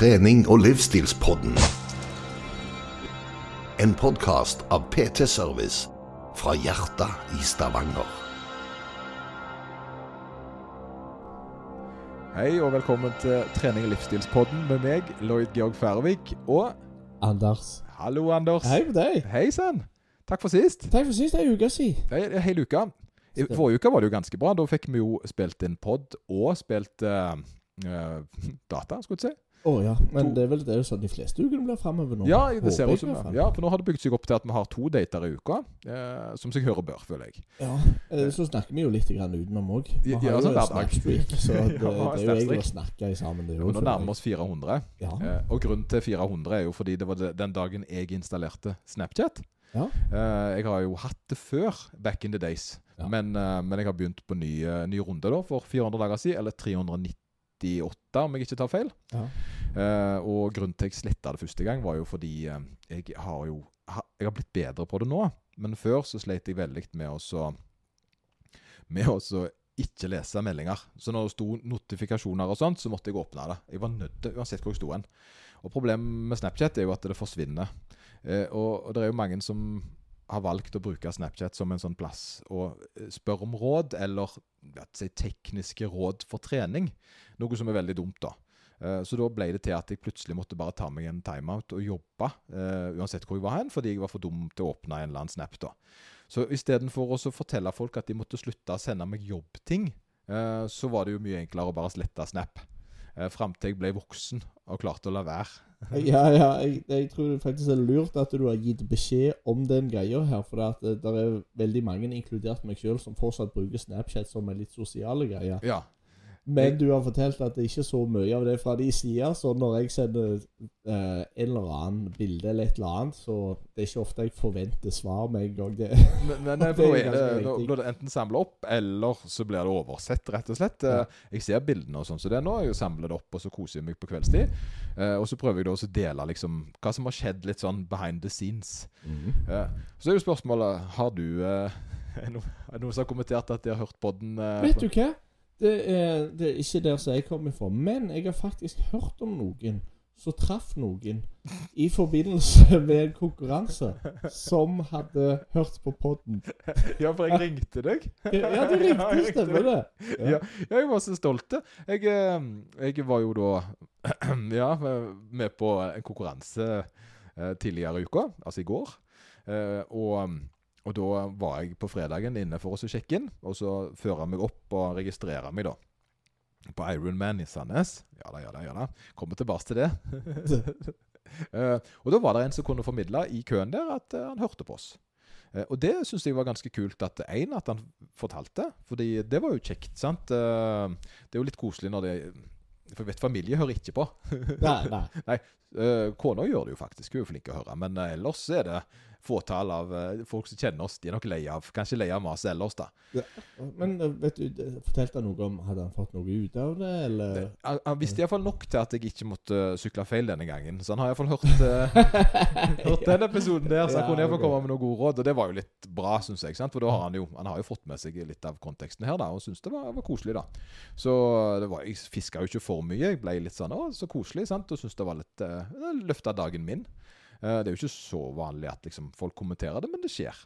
trening- og livsstilspodden. En podkast av PT Service fra hjertet i Stavanger. Hei og velkommen til trening- og livsstilspodden med meg, Lloyd Georg Færvik, Og Anders. hallo, Anders. Hei på deg. Hei sann. Takk for sist. Takk for sist ei uke siden. Det en hel uke. I forrige uke var det jo ganske bra. Da fikk vi jo spilt inn pod og spilt eh, eh, data, skulle jeg si. Å ja, men To- det er vel det er jo sånn de fleste ukene blir framover nå. Ja, det ser ut som. Ja, for nå har det bygd seg opp til at vi har to dater i uka. Eh, som seg hører bør, føler jeg. Ja, eh, Så snakker vi jo litt grann utenom òg. Vi Ja, har jo sånn en snakkstreak, så det, Ja, det er jo egentlig å snakke sammen. Det Jo, jo nå nærmer vi oss 400. Ja. Eh, og grunnen til 400 er jo fordi det var den dagen jeg installerte Snapchat. Ja. Eh, jeg har jo hatt det før, back in the days. Ja. Men, eh, men jeg har begynt på ny, ny runde da, for 400 dager siden, eller 398 om jeg ikke tar feil. Ja. Uh, og grunnen til jeg sletta det første gang, var jo fordi uh, jeg har jo ha, Jeg har blitt bedre på det nå, men før så sleit jeg veldig med å så Med å så ikke lese meldinger. Så når det sto notifikasjoner og sånt, så måtte jeg åpne det. Jeg var nødt til, uansett hvor jeg sto hen. Og problemet med Snapchat er jo at det forsvinner. Uh, og, og det er jo mange som har valgt å bruke Snapchat som en sånn plass og spørre spør om råd, eller ja, si, tekniske råd for trening. Noe som er veldig dumt, da. Eh, Så da ble det til at jeg plutselig måtte bare ta meg en timeout og jobbe, uh, uansett hvor jeg var hen, fordi jeg var for dum til å åpne en eller annen snap. da. Så istedenfor å fortelle folk at de måtte slutte å sende meg jobbting, uh, så var det jo mye enklere å bare slette Snap. Uh, Fram til jeg ble voksen og klarte å la være. Ja, ja, jeg, jeg tror faktisk det er lurt at du har gitt beskjed om den greia her. For det, det er veldig mange, inkludert meg sjøl, som fortsatt bruker Snapchat som en litt sosiale greie. Ja. Men du har fortalt at det ikke er så mye av det fra de sider. Så når jeg sender eh, en eller annen bilde eller et eller annet, så det er ikke ofte jeg forventer svar med en gang. Det. Men, men eh, Det er det, ganske blir det enten samla opp, eller så blir det oversett, rett og slett. Ja. Eh, Jeg ser bildene og sånn, så det er nå jeg samler det opp, og så koser jeg meg på kveldstid. Eh, og så prøver jeg da også å dele liksom hva som har skjedd litt sånn behind the scenes. Eh, så er jo spørsmålet Har du er det noen, som har kommentert at de har hørt podden? Vet du hva? Det er, det er ikke der som jeg kommer fra. Men jeg har faktisk hørt om noen som traff noen i forbindelse med en konkurranse som hadde hørt på podden. Ja, for jeg ringte deg. Ja, du ringte, Ja, stemmer det. Ja, jeg var så stolt. Jeg, eh, jeg var jo da ja, med på en konkurranse eh, tidligere i uka, altså i går. Eh, Og, og da var jeg på fredagen inne for å sjekke inn, og så føre meg opp og registrere meg, da. På Ironman i Sandnes. Ja da, ja da, ja da. Kommer tilbake til det. uh, og da var det en som kunne formidle i køen der at uh, han hørte på oss. Uh, og det syns jeg var ganske kult. at en, at han fortalte. Fordi det var jo kjekt. sant? Det er jo litt koselig når det For vet familie hører ikke på. Nei, nei. Eh, Kona gjør det jo faktisk, hun er flink til å høre. Men ellers er det fåtall av eh, folk som kjenner oss. De er nok lei av Kanskje lei av maset ellers, da. Men eh, vet du, det- fortalte han noe om Hadde han fått noe ut av det, eller? Det- Han, han visste iallfall nok til at jeg ikke måtte eh, sykle feil denne gangen. Så han har iallfall hørt, hørt den episoden der, så han Ja, kunne iallfall okay. komme med noen gode råd. Og det var jo litt bra, syns jeg. sant? For da har han jo Han har jo fått med seg litt av konteksten her, da, og syns det var, var koselig, da. Så det var, jeg fiska jo ikke for mye. Jeg ble litt sånn Å, så koselig, sant? Og syntes det var litt uh, løfta dagen min. Eh, det er jo ikke så vanlig at liksom, folk kommenterer det, men det skjer.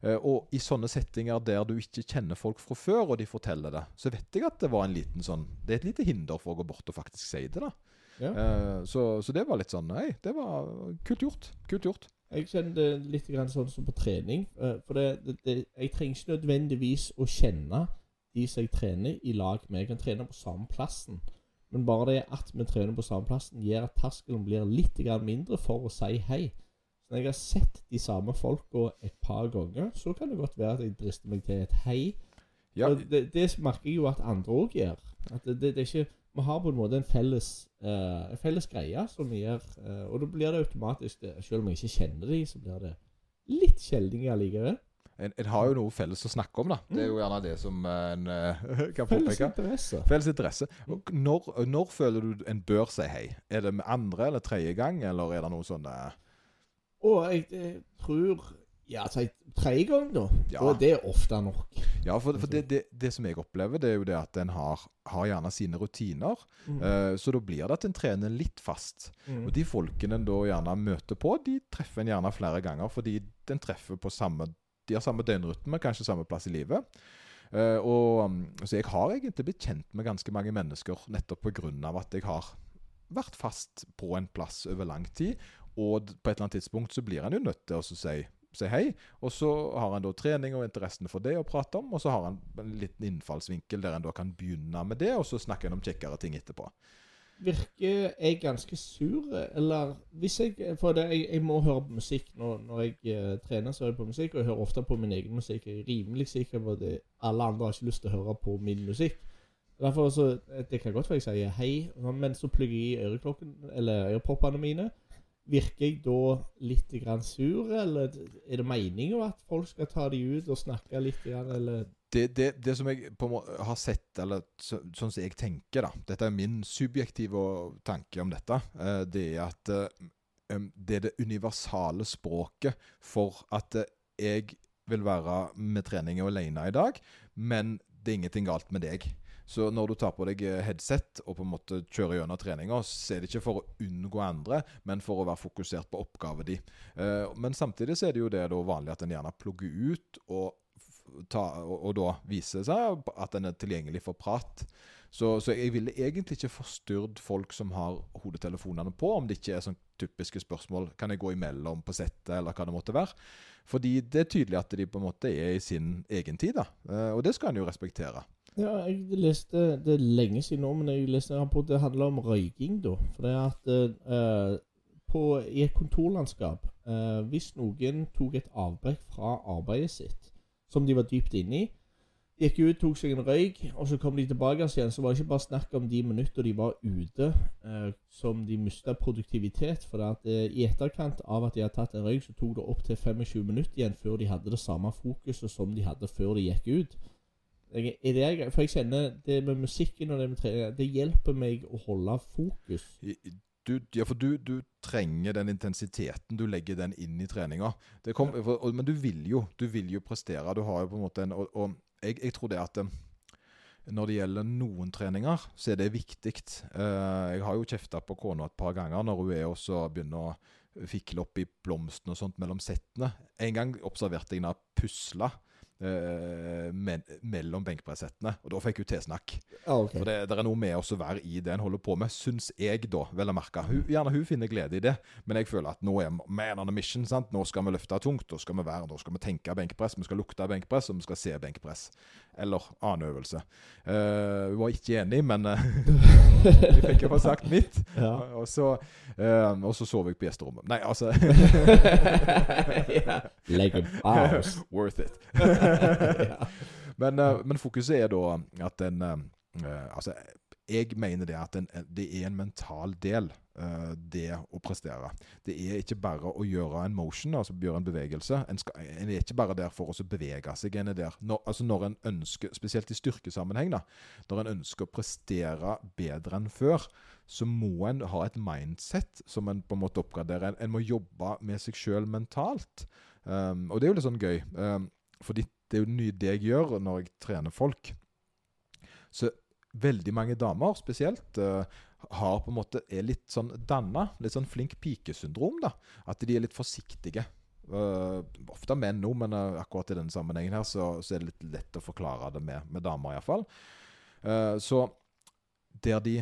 Eh, og i sånne settinger der du ikke kjenner folk fra før, og de forteller det, så vet jeg at det var en liten sånn Det er et lite hinder for å gå bort og faktisk si det, da. Ja. Eh, så, så det var litt sånn Nei, det var kult gjort. Kult gjort. Jeg kjenner det litt grann sånn som på trening. For det, det, det, jeg trenger ikke nødvendigvis å kjenne de som jeg trener i lag med. Jeg kan trene på samme plassen. Men bare det at vi trener på samme plassen, gjør at terskelen blir litt mindre for å si hei. Så når jeg har sett de samme folka et par ganger, så kan det godt være at jeg drister meg til et hei. Ja, det, det merker jeg jo at andre òg gjør. At det, det, det er ikke Vi har på en måte en felles, uh, en felles greie som vi gjør. Uh, og da blir det automatisk Selv om jeg ikke kjenner de, så blir det litt kjeldninger allikevel. En, en har jo noe felles å snakke om, da. Det er jo gjerne det som eh, en kan kan Felles påpeke. interesse. Felles interesse. Og Når, når føler du en bør si hei? Er det med andre eller tredje gang, eller er det noe sånn eh, Og jeg, jeg tror Ja, si tredje gang, da. Ja. Og det er ofte nok. Ja, for, for det, det, det som jeg opplever, det er jo det at en har, har gjerne sine rutiner. Mm. Uh, så da blir det at en trener litt fast. Mm. Og de folkene en da gjerne møter på, de treffer en gjerne flere ganger, fordi den treffer på samme De har samme døgnrytme, kanskje samme plass i livet. Uh, og um, Så jeg har egentlig blitt kjent med ganske mange mennesker nettopp pga. at jeg har vært fast på en plass over lang tid. Og på et eller annet tidspunkt så blir en jo nødt til å si, si hei. Og så har en da trening og interessen for det å prate om, og så har en en liten innfallsvinkel der en da kan begynne med det, og så snakker en om kjekkere ting etterpå. Virker jeg ganske sur, eller hvis jeg For det, jeg, jeg må høre på musikk når, når jeg uh, trener, så hører jeg på musikk, og jeg hører ofte på min egen musikk. Jeg er rimelig sikker på at alle andre har ikke lyst til å høre på min musikk. Derfor så, Det kan godt være jeg sier hei, men så plugger jeg i øreklokken, eller øreproppene mine. Virker jeg da litt grann sur, eller er det meninga at folk skal ta de ut og snakke litt, grann, eller det, det, det som jeg har sett, eller så, sånn som jeg tenker, da Dette er min subjektive tanke om dette. eh, Det er at eh, det er det universale språket for at eh, jeg vil være med trening alene i dag, men det er ingenting galt med deg. Så når du tar på deg headset og på en måte kjører gjennom treninga, så er det ikke for å unngå andre, men for å være fokusert på oppgaven din. Men samtidig så er det jo det da vanlig at en gjerne plugger ut og, ta, og, og da vise seg at den er tilgjengelig for prat. Så, så jeg ville egentlig ikke forstyrret folk som har hodetelefonene på, om det ikke er sånn typiske spørsmål Kan jeg gå imellom på settet, eller hva det måtte være. Fordi det er tydelig at de på en måte er i sin egen tid, da. Eh, Og det skal en jo respektere. Ja, jeg leste Det er lenge siden nå, men jeg leste en rapport det handler om røyking, da. For det er at eh, på, i et kontorlandskap eh, Hvis noen tok et avbrekk fra arbeidet sitt, som de var dypt inne i Gikk ut, tok seg en røyk, og så kom de tilbake igjen. Så var det ikke bare snakk om de minutter de var ute, eh, som de mista produktivitet. For at, eh, i etterkant av at de hadde tatt en røyk, så tok det opptil 25 minutter igjen før de hadde det samme fokuset som de hadde før de gikk ut. Jeg, det for jeg kjenner det med musikken og det med trening Det hjelper meg å holde fokus. Du, ja, for du, du trenger den intensiteten. Du legger den inn i treninga. Det kom, for, men du vil jo du vil jo prestere. Du har jo på en måte en Og, og jeg, jeg tror det at eh, når det gjelder noen treninger, så er det viktig. Eh, jeg har jo kjefta på kona et par ganger når hun er også begynner å fikle opp i blomstene og sånt mellom settene. En gang observerte jeg henne pusle men, mellom benkpressettene, og da fikk hun tilsnakk. Ah, okay. For det, det er noe med oss å være i det en holder på med, syns jeg, da, vel å merke. Hun, gjerne hun finner glede i det, men jeg føler at nå er man on a mission. sant? Nå skal vi løfte tungt, da skal vi være, da skal vi tenke benkpress, vi skal lukte benkpress, og vi skal se benkpress. Eller annen øvelse. Uh, hun var ikke enig, men uh, jeg fikk jo få sagt mitt. Ja. Og, så, uh, og så sov jeg på gjesterommet. Nei, altså like a en. Worth it. Men, eh, men fokuset er da at en eh, eh, Altså, jeg mener det at en, det er en mental del, det å prestere. Det er ikke bare å gjøre en motion, altså gjøre en bevegelse. En, skal, en er ikke bare der for å bevege seg. En er der når, altså når en ønsker, spesielt i styrkesammenheng, da, når en ønsker å prestere bedre enn før, så må en ha et mindset som en på en måte oppgraderer. En, en må jobbe med seg sjøl mentalt. Um, og det er jo litt sånn gøy. Um, fordi det er jo mye det jeg gjør når jeg trener folk. Så veldig mange damer spesielt eh, har på en måte er litt sånn danna. Litt sånn flink pike-syndrom. da. At de er litt forsiktige. Uh, ofte menn nå, men uh, akkurat i denne sammenhengen her så, så er det litt lett å forklare det med, med damer, iallfall. Uh, så der de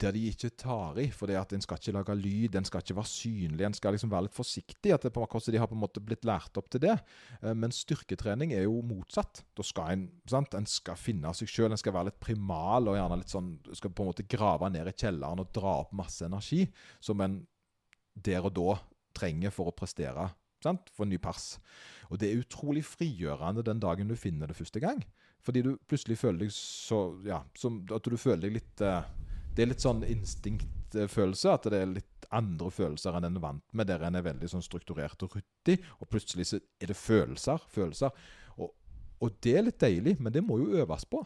der de ikke tar i, For en skal ikke lage lyd, en skal ikke være synlig, en skal liksom være litt forsiktig. at det på så De har på en måte blitt lært opp til det. Eh, Men styrketrening er jo motsatt. Da skal en sant? En skal finne seg sjøl, en skal være litt primal og gjerne litt sånn Skal på en måte grave ned i kjelleren og dra opp masse energi som en der og da trenger for å prestere. Sant? For ny pers. Og det er utrolig frigjørende den dagen du finner det første gang. Fordi du plutselig føler deg så Ja, som at du føler deg litt eh, det er litt sånn instinktfølelse. At det er litt andre følelser enn en er vant med, der en er veldig sånn strukturert og ryddig. Og plutselig så er det følelser. følelser. Og, og det er litt deilig, men det må jo øves på.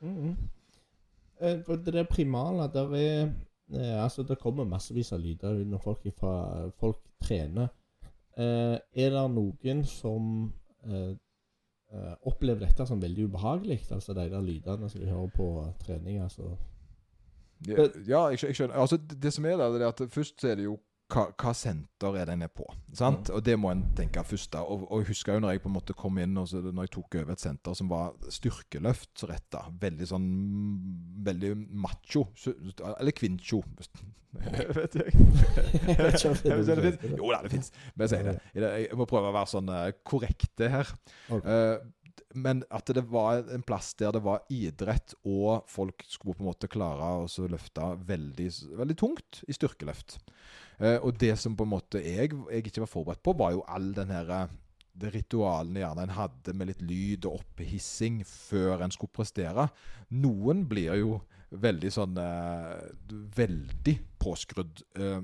Mm -hmm. det der primale der er eh, Altså, det kommer massevis av lyder når folk, ifra, folk trener. Eh, er det noen som eh, eh, opplever dette som veldig ubehagelig? Altså de der lydene som de hører på trening? altså Ja, ja jeg, jeg skjønner. Altså, det, det som er der, det er at først så er det jo hva, hva senter er den er på. Sant? Og det må en tenke først. da. Og, og jeg husker jo når jeg på en måte kom inn, og så, når jeg tok over et senter som var styrkeløft retta. Veldig sånn Veldig macho. Eller kvincho. Vet jeg. Jeg vet ikke om det Jeg vet ikke om det det. finnes. Jo da, det fins. Men jeg sier det. Jeg må prøve å være sånn eh, korrekte her. Ok. Eh, men at det var en plass der det var idrett, og folk skulle på en måte klare å løfte veldig, veldig tungt i styrkeløft. Eh, og det som på en måte jeg, jeg ikke var forberedt på, var jo all den her eh, det ritualene gjerne en hadde med litt lyd og opphissing før en skulle prestere. Noen blir jo veldig sånn eh, Veldig påskrudd. eh,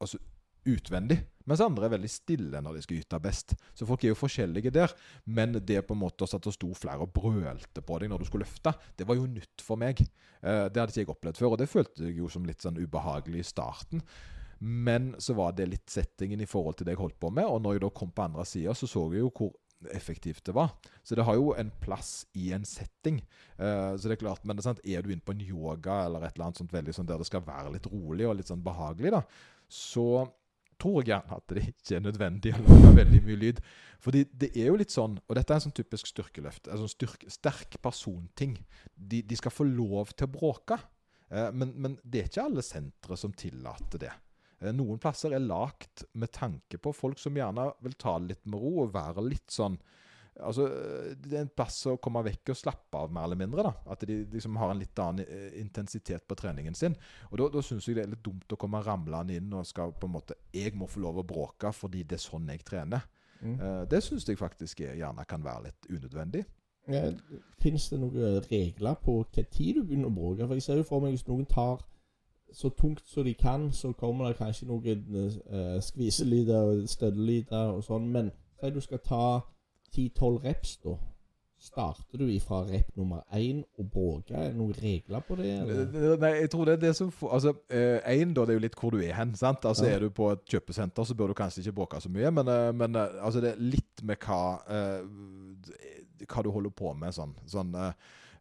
altså utvendig. Mens andre er veldig stille når de skal yte best. Så folk er jo forskjellige der. Men det på en måte at det sto flere og brølte på deg når du skulle løfte, det var jo nytt for meg. Eh, det hadde ikke jeg opplevd før, og det følte jeg jo som litt sånn ubehagelig i starten. Men så var det litt settingen i forhold til det jeg holdt på med, og når jeg da kom på andre sida, så så jeg jo hvor effektivt det var. Så det har jo en plass i en setting. Uh, så det Er klart, men det er, sant, er du inne på en yoga eller et eller annet sånt veldig sånn der det skal være litt rolig og litt sånn behagelig, da, så tror gjerne at det ikke er nødvendig å lage veldig mye lyd. Fordi det er jo litt sånn, og dette er en sånn typisk styrkeløft, en sånn styrk, sterk personting. De, de skal få lov til å bråke. Eh, men, men det er ikke alle sentre som tillater det. Eh, Noen plasser er lagt med tanke på folk som gjerne vil ta det litt med ro og være litt sånn Altså, eh, Det er en plass å komme vekk og slappe av, mer eller mindre. da. At de liksom har en litt annen eh, intensitet på treningen sin. Og Da, da syns jeg det er litt dumt å komme ramlende inn og skal på en måte Jeg må få lov å bråke fordi det er sånn jeg trener. Mm. Eh, det syns jeg faktisk er, gjerne kan være litt unødvendig. Ja, Fins det noen regler på hva tid du begynner å bråke? For jeg ser jo for meg hvis noen tar så tungt som de kan, så kommer det kanskje noen uh, skviselyder og støddelyder og sånn. Men si du skal ta 10-12 reps, da. Starter du ifra rep nummer én og bråker? Er det noen regler på det? Eller? Eh, Nei, jeg tror det er det som får Altså, én, da, det er jo litt hvor du er hen. sant? Altså, Ja. Er du på et kjøpesenter, så bør du kanskje ikke bråke så mye, men, eh, men eh, altså, det er litt med hva eh, Hva du holder på med, sånn. sånn eh,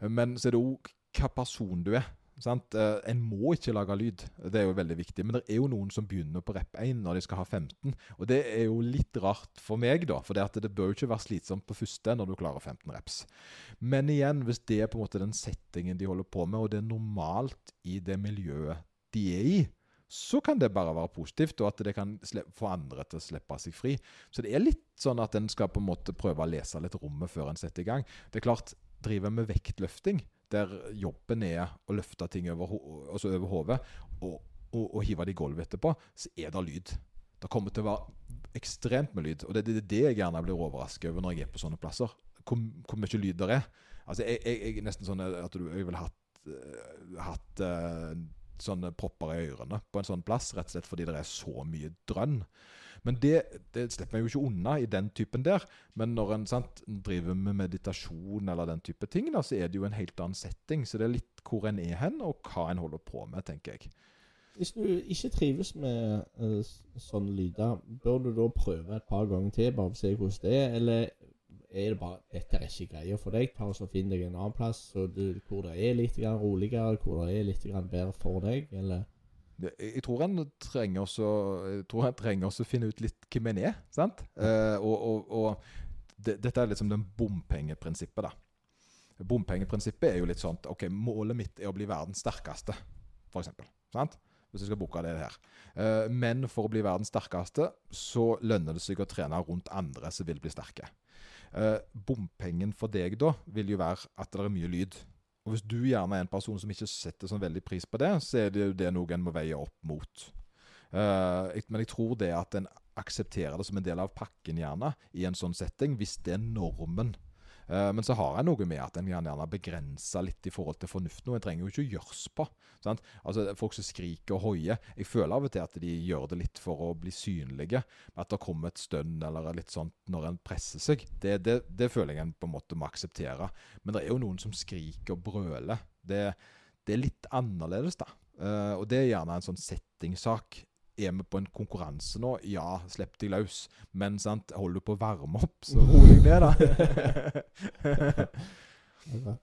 men så er det òg hva person du er. Sant? Eh, en må ikke lage lyd, det er jo veldig viktig. Men det er jo noen som begynner på rep 1 når de skal ha 15. Og det er jo litt rart for meg, da. For det, det bør jo ikke være slitsomt på første når du klarer 15 reps. Men igjen, hvis det er på en måte den settingen de holder på med, og det er normalt i det miljøet de er i, så kan det bare være positivt, og at det kan få andre til å slippe seg fri. Så det er litt sånn at en skal på en måte prøve å lese litt rommet før en setter i gang. Det er klart, driver med vektløfting, der jobben er å løfte ting over, altså over hodet og, og, og hive det i gulvet etterpå, så er det lyd. Det kommer til å være ekstremt med lyd. Og det er det jeg gjerne blir overrasket over når jeg er på sånne plasser. Hvor, hvor mye lyd det er. Altså, jeg, jeg, jeg nesten sånn at du, jeg ville hatt, eh, hatt eh, sånne propper i ørene på en sånn plass, rett og slett fordi det er så mye drønn. Men det, det slipper jeg jo ikke unna i den typen der. Men når en sant, driver med meditasjon eller den type ting, da, så er det jo en helt annen setting. Så det er litt hvor en er hen, og hva en holder på med, tenker jeg. Hvis du ikke trives med uh, sånne lyder, bør du da prøve et par ganger til, bare for å se hvordan det er? Eller er det bare 'Dette er ikke greia for deg', ta og så finn deg en annen plass du, hvor det er litt roligere, hvor det er litt bedre for deg? Eller Jeg tror en trenger også å finne ut litt hvem en er. sant? Eh, og og, og det, dette er liksom den bompengeprinsippet, da. Bompengeprinsippet er jo litt sånn OK, målet mitt er å bli verdens sterkeste, f.eks. Sant? Hvis jeg skal booke det her. Eh, men for å bli verdens sterkeste, så lønner det seg å trene rundt andre som vil bli sterke. Eh, bompengen for deg da vil jo være at det er mye lyd. Og hvis du gjerne er en person som ikke setter sånn veldig pris på det, så er det jo det noe en må veie opp mot. Uh, men jeg tror det at en aksepterer det som en del av pakken, gjerne, i en sånn setting, hvis det er normen. Eh, men så har jeg noe med at en gjerne begrenser litt i forhold til fornuften. Og en trenger jo ikke å gjøres på. Sant? Altså Folk som skriker og hoier. Jeg føler av og til at de gjør det litt for å bli synlige. At det kommer et stønn eller litt sånt når en presser seg. Det, det, det føler jeg en på en måte må akseptere. Men det er jo noen som skriker og brøler. Det, det er litt annerledes, da. Uh, og det er gjerne en sånn settingssak. Er vi på en konkurranse nå? Ja, slipp deg løs. Men sant, holder du på å varme opp, så rolig ned, da.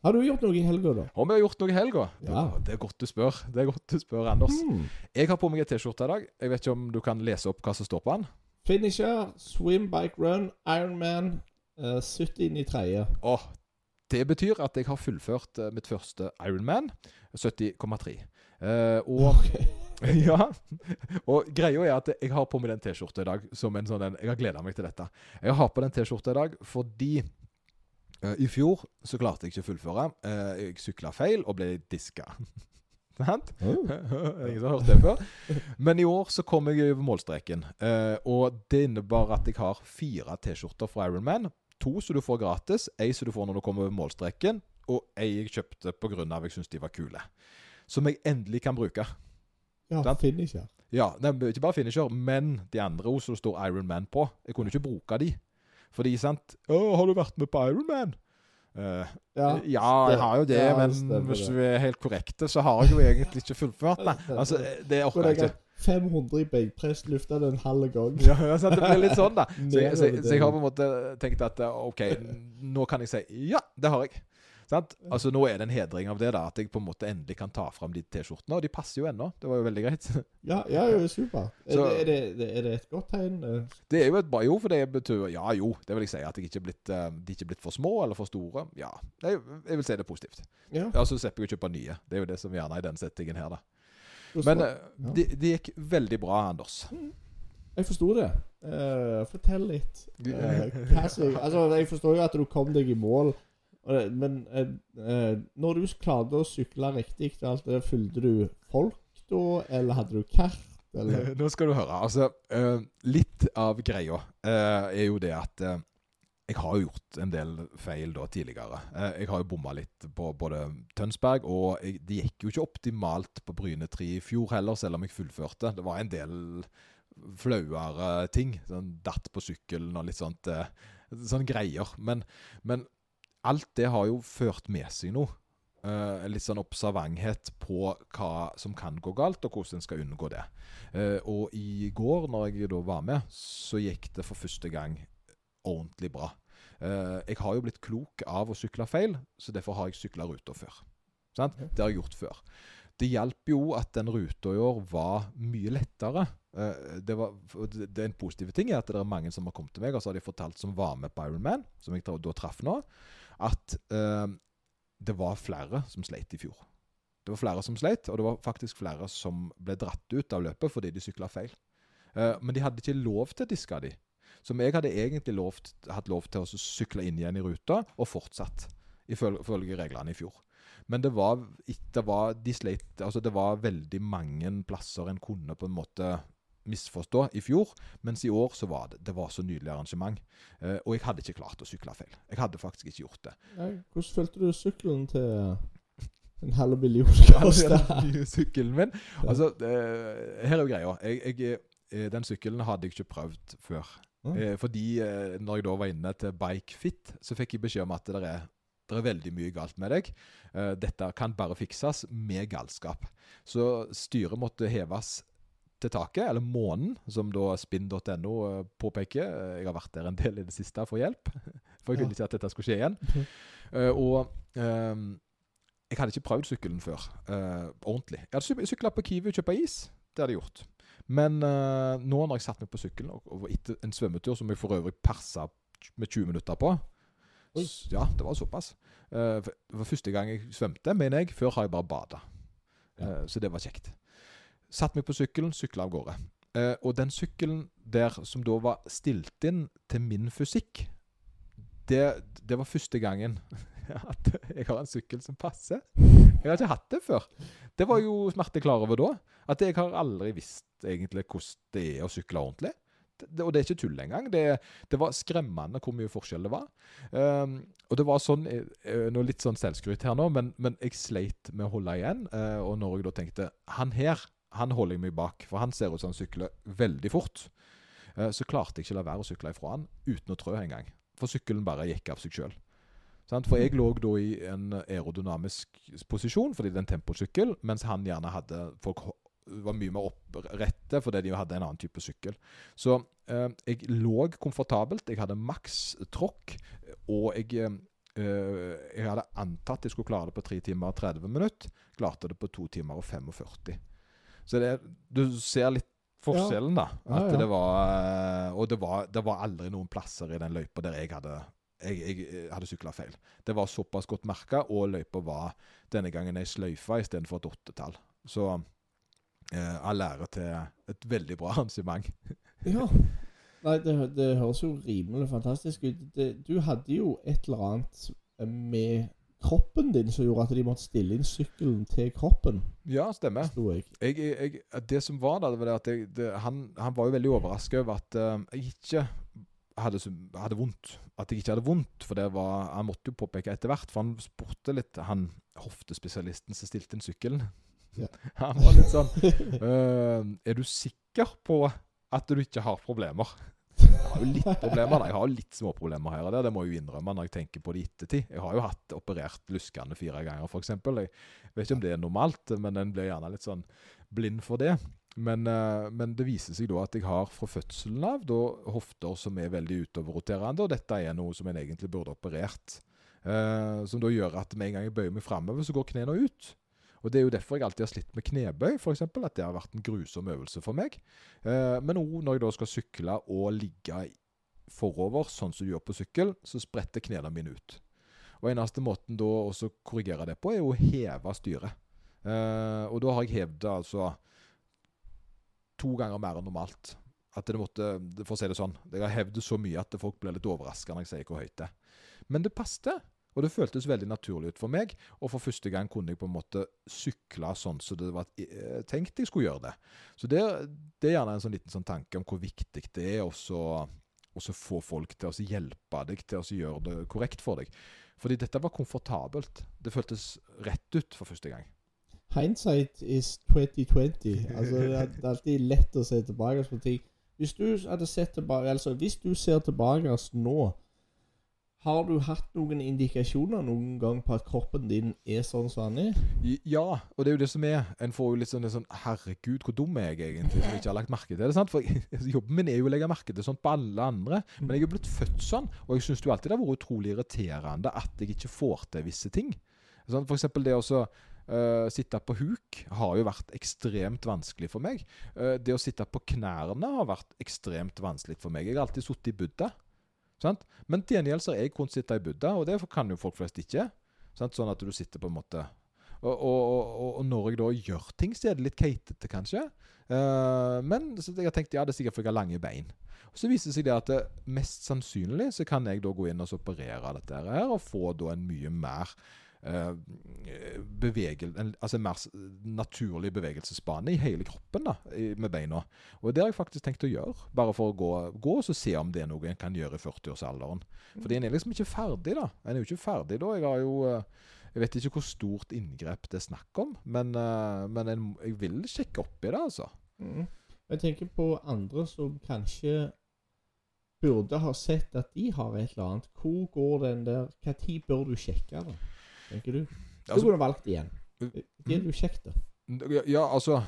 Har du gjort noe i helga, da? Om vi har gjort noe i helga? Ja. Det er godt du spør. Det er godt du spør, Anders. Mm. Jeg har på meg en T-skjorte i dag. Jeg vet ikke om du kan lese opp hva som står på den? Finisher, swim, bike, run, Ironman, uh, 70 i tredje. Åh, det betyr at jeg har fullført eh, mitt første Ironman, 70,3. Uh, og ja, og greia er at jeg har på meg den T-skjorta i dag som en sånn en, Jeg har gleda meg til dette. Jeg har på den T-skjorta i dag fordi uh, i fjor så klarte jeg ikke å fullføre. Uh, jeg sykla feil og ble diska. Sant? Mm. Ingen som har hørt det før. Men i år så kom jeg over målstreken. Uh, og det innebar at jeg har fire T-skjorter fra Ironman. To som du får gratis, ei som du får når du kommer over målstreken, og ei jeg kjøpte pga. jeg syntes de var kule. Som jeg endelig kan bruke. Ja, Sant? finisher. Ja, nei, Ikke bare finisher, men de andre ord som står Ironman på. Jeg kunne ikke bruke de. Fordi, sant Å, har du vært med på Ironman? Uh, Ja, ja, jeg har jo det, ja, men stemmer hvis vi er helt korrekte, så har jeg jo egentlig ikke fullført Nei, Altså, det orker jeg ikke. 500 i benkpress, løfta den halve gang. Ja, så det blir litt sånn, da. Så, jeg- så, så jeg har på en måte tenkt at eh, OK, nå kan jeg si ja, det har jeg. Sant? Altså Nå er det en hedring av det, da at jeg på en måte endelig kan ta fram de T-skjortene. Og de passer jo ennå. Det var jo veldig greit. Ja, ja, jo, super. Er, Så- det, er, det, er det et godt tegn? Eh, Det er jo et bra jo, for det betyr Ja jo, det vil jeg si. At jeg ikke er blitt, eh, de ikke er blitt for små eller for store. Ja, er, jeg vil si det er positivt. Ja. Og Så slipper jeg å kjøpe nye. Det er jo det som gjerne er i den settingen her, da. Men eh, Ja. det de gikk veldig bra, Anders. Jeg forsto det. Uh, fortell litt. Hva som- altså, jeg forstår jo at du kom deg i mål, men eh, eh, når du klarte å sykle riktig, fulgte du folk da, eller hadde du kart? Eller? Nå skal du høre. Altså, eh, litt av greia eh, er jo det at eh, jeg har jo gjort en del feil da tidligere. Eh, jeg har jo bomma litt på både Tønsberg, og jeg, det gikk jo ikke optimalt på Bryne 3 i fjor heller, selv om jeg fullførte. Det var en del flauere ting. Sånn datt på sykkelen og litt sånt. Eh, sånne greier. Men, men alt det har jo ført med seg noe. Uh, litt sånn observanthet på hva som kan gå galt, og hvordan en skal unngå det. Uh, og i går, når jeg da var med, så gikk det for første gang ordentlig bra. Uh, jeg har jo blitt klok av å sykle feil, så derfor har jeg sykla ruta før. Sant? Det har jeg gjort før. Det hjalp jo at den ruta i år var mye lettere. Det, var, det en positiv ting er at det er mange som har kommet til meg og så har de fortalt som var med på Ironman, som jeg da traff nå, at eh, det var flere som sleit i fjor. Det var flere som sleit, og det var faktisk flere som ble dratt ut av løpet fordi de sykla feil. Eh, men de hadde ikke lov til å diske de. Som jeg hadde egentlig lovt, hatt lov til å sykle inn igjen i ruta, og fortsatt, ifølge reglene i fjor. Men det var, det var de sleit, altså det var veldig mange plasser en kunne på en måte misforstå i fjor, mens i år så var det det var så nydelig arrangement. Eh, og jeg hadde ikke klart å sykle feil. Jeg hadde faktisk ikke gjort det. Nei, hvordan følte du sykkelen til en halv million? Den sykkelen min. Altså, eh, her er jo greia. Jeg, jeg, eh, den sykkelen hadde jeg ikke prøvd før. Eh, fordi eh, når jeg da var inne til Bike Fit, så fikk jeg beskjed om at det er, det er veldig mye galt med deg. Eh, dette kan bare fikses med galskap. Så styret måtte heves til taket, eller månen, som da spinn.no eh, påpeker. Eh, Jeg har vært der en del i det siste for hjelp, for jeg ville ikke at dette skulle skje igjen. Eh, og um, jeg hadde ikke prøvd sykkelen før, uh, ordentlig. Jeg hadde sykla på Kiwi og kjøpt is. Det hadde jeg gjort. Men uh, nå når jeg satte meg på sykkelen, og, og etter en svømmetur som jeg for øvrig persa med 20 minutter på. Ja, det var såpass. Det var første gang jeg svømte, mener jeg. Før har jeg bare bada. Ja. så det var kjekt. Satt meg på sykkelen, sykla av gårde. Eh, og den sykkelen der som da var stilt inn til min fysikk, det, det var første gangen at jeg har en sykkel som passer. Jeg har ikke hatt det før. Det var jo smerte klar over da. At jeg har aldri visst egentlig hvordan det er å sykle ordentlig. Det, og det er ikke tull engang. Det, det var skremmende hvor mye forskjell det var. Um, og det var sånn eh, eh, Nå litt sånn selvskryt her nå, men, men jeg sleit med å holde igjen. Uh, og når jeg da tenkte Han her, han holder jeg meg bak, for han ser ut som han sykler veldig fort. eh, så klarte jeg ikke å la være å sykle ifra han uten å trø engang. For sykkelen bare gikk av seg sjøl. For jeg lå da i en aerodynamisk posisjon, fordi det er en temposykkel, mens han gjerne hadde Folk var mye mer opprette fordi de hadde en annen type sykkel. Så eh, jeg lå komfortabelt. Jeg hadde maks tråkk. Og jeg, eh, jeg hadde antatt jeg skulle klare det på 3 timer og 30 minutter. Klarte det på 2 timer og 45. Så det, du ser litt forskjellen, da. Ja, At ja. det var eh, Og det var, det var aldri noen plasser i den løypa der jeg hadde jeg, jeg hadde sykla feil. Det var såpass godt merka, og løypa var denne gangen ei sløyfe istedenfor et åttetall. Så eh, all ære til et veldig bra arrangement. Ja. Nei, det, det høres jo rimelig fantastisk ut. Det, du hadde jo et eller annet med kroppen din som gjorde at de måtte stille inn sykkelen til kroppen, Ja, stemmer. jeg. Jeg, jeg, det som var da, det var det at det, han, han var jo veldig overraska over at uh, jeg ikke hadde, hadde vondt. At jeg ikke hadde vondt. For det var, han måtte jo påpeke etter hvert, for han spurte litt han hoftespesialisten som stilte inn sykkelen. Ja. Han var litt sånn uh, Er du sikker på at du ikke har problemer? Har jo litt problemer. Jeg har jo litt småproblemer her og der. Det må jeg jo innrømme når jeg tenker på det i ettertid. Jeg har jo hatt operert luskene fire ganger, f.eks. Jeg vet ikke om det er normalt, men en blir gjerne litt sånn blind for det. Men, eh, men det viser seg da at jeg har fra fødselen av da, hofter som er veldig utoverroterende, og dette er noe som en egentlig burde operert. Eh, som da gjør at med en gang jeg bøyer meg framover, så går knærne ut. Og Det er jo derfor jeg alltid har slitt med knebøy, f.eks. At det har vært en grusom øvelse for meg. Eh, men òg når jeg da skal sykle og ligge forover, sånn som du gjør på sykkel, så spretter knærne mine ut. Og Eneste måten da å korrigere det på, er å heve styret. Eh, og da har jeg hevet det altså to ganger mer enn normalt. At det måtte, For å si det sånn, jeg har hevd det så mye at folk blir litt overraska når jeg sier hvor høyt det er. Men det passet. Og det føltes veldig naturlig ut for meg. Og for første gang kunne jeg på en måte sykle sånn som det var eh, tenkt jeg skulle gjøre det. Så det, det er gjerne en sånn liten sånn tanke om hvor viktig det er å få folk til å hjelpe deg til å gjøre det korrekt for deg. Fordi dette var komfortabelt. Det føltes rett ut for første gang. Hindsight is 2020. Altså, det er alltid lett å se tilbake på ting. Hvis du tilbake Altså, hvis du ser tilbake nå, har du hatt noen indikasjoner noen gang på at kroppen din er sånn som den er? Ja, og det er jo det som er. En får jo litt sånn, sånn Herregud, hvor dum er jeg egentlig som ikke har lagt merke til det? sant? For Jobben min er jo å legge merke til sånt på alle andre. Men jeg er blitt født sånn, og jeg syns jo alltid det har vært utrolig irriterende at jeg ikke får til visse ting. Sånn, for eksempel det å så, Uh, sitte på huk har jo vært ekstremt vanskelig for meg. Uh, det å sitte på knærne har vært ekstremt vanskelig for meg. Jeg har alltid sittet i Buddha. Sant? Men til gjengjeld så jeg kunnet sitte i Buddha, og det kan jo folk flest ikke. Sant? Sånn at du sitter på en måte og, og, og, og når jeg da gjør ting, så er det litt keitete, kanskje. Uh, men jeg har tenkt ja, det er sikkert fordi jeg har lange bein. Og Så viser det seg det at det, mest sannsynlig så kan jeg da gå inn og operere dette her, og få da en mye mer eh, bevegel, en, altså en mer naturlig bevegelsesbane i hele kroppen da, med beina. Og det har jeg faktisk tenkt å gjøre, bare for å gå, gå og se om det er noe en kan gjøre i 40-årsalderen. Fordi en er liksom ikke ferdig, da. En er jo ikke ferdig da. Jeg har jo eh, Jeg vet ikke hvor stort inngrep det er snakk om, men, eh, men en, jeg vil sjekke opp i det, altså. Mm. Jeg tenker på andre som kanskje burde ha sett at de har et eller annet. Hvor går den der Når bør du sjekke det, tenker du? Du Altså- kunne valgt igjen. Det er jo kjekt, da. Ja, ja, altså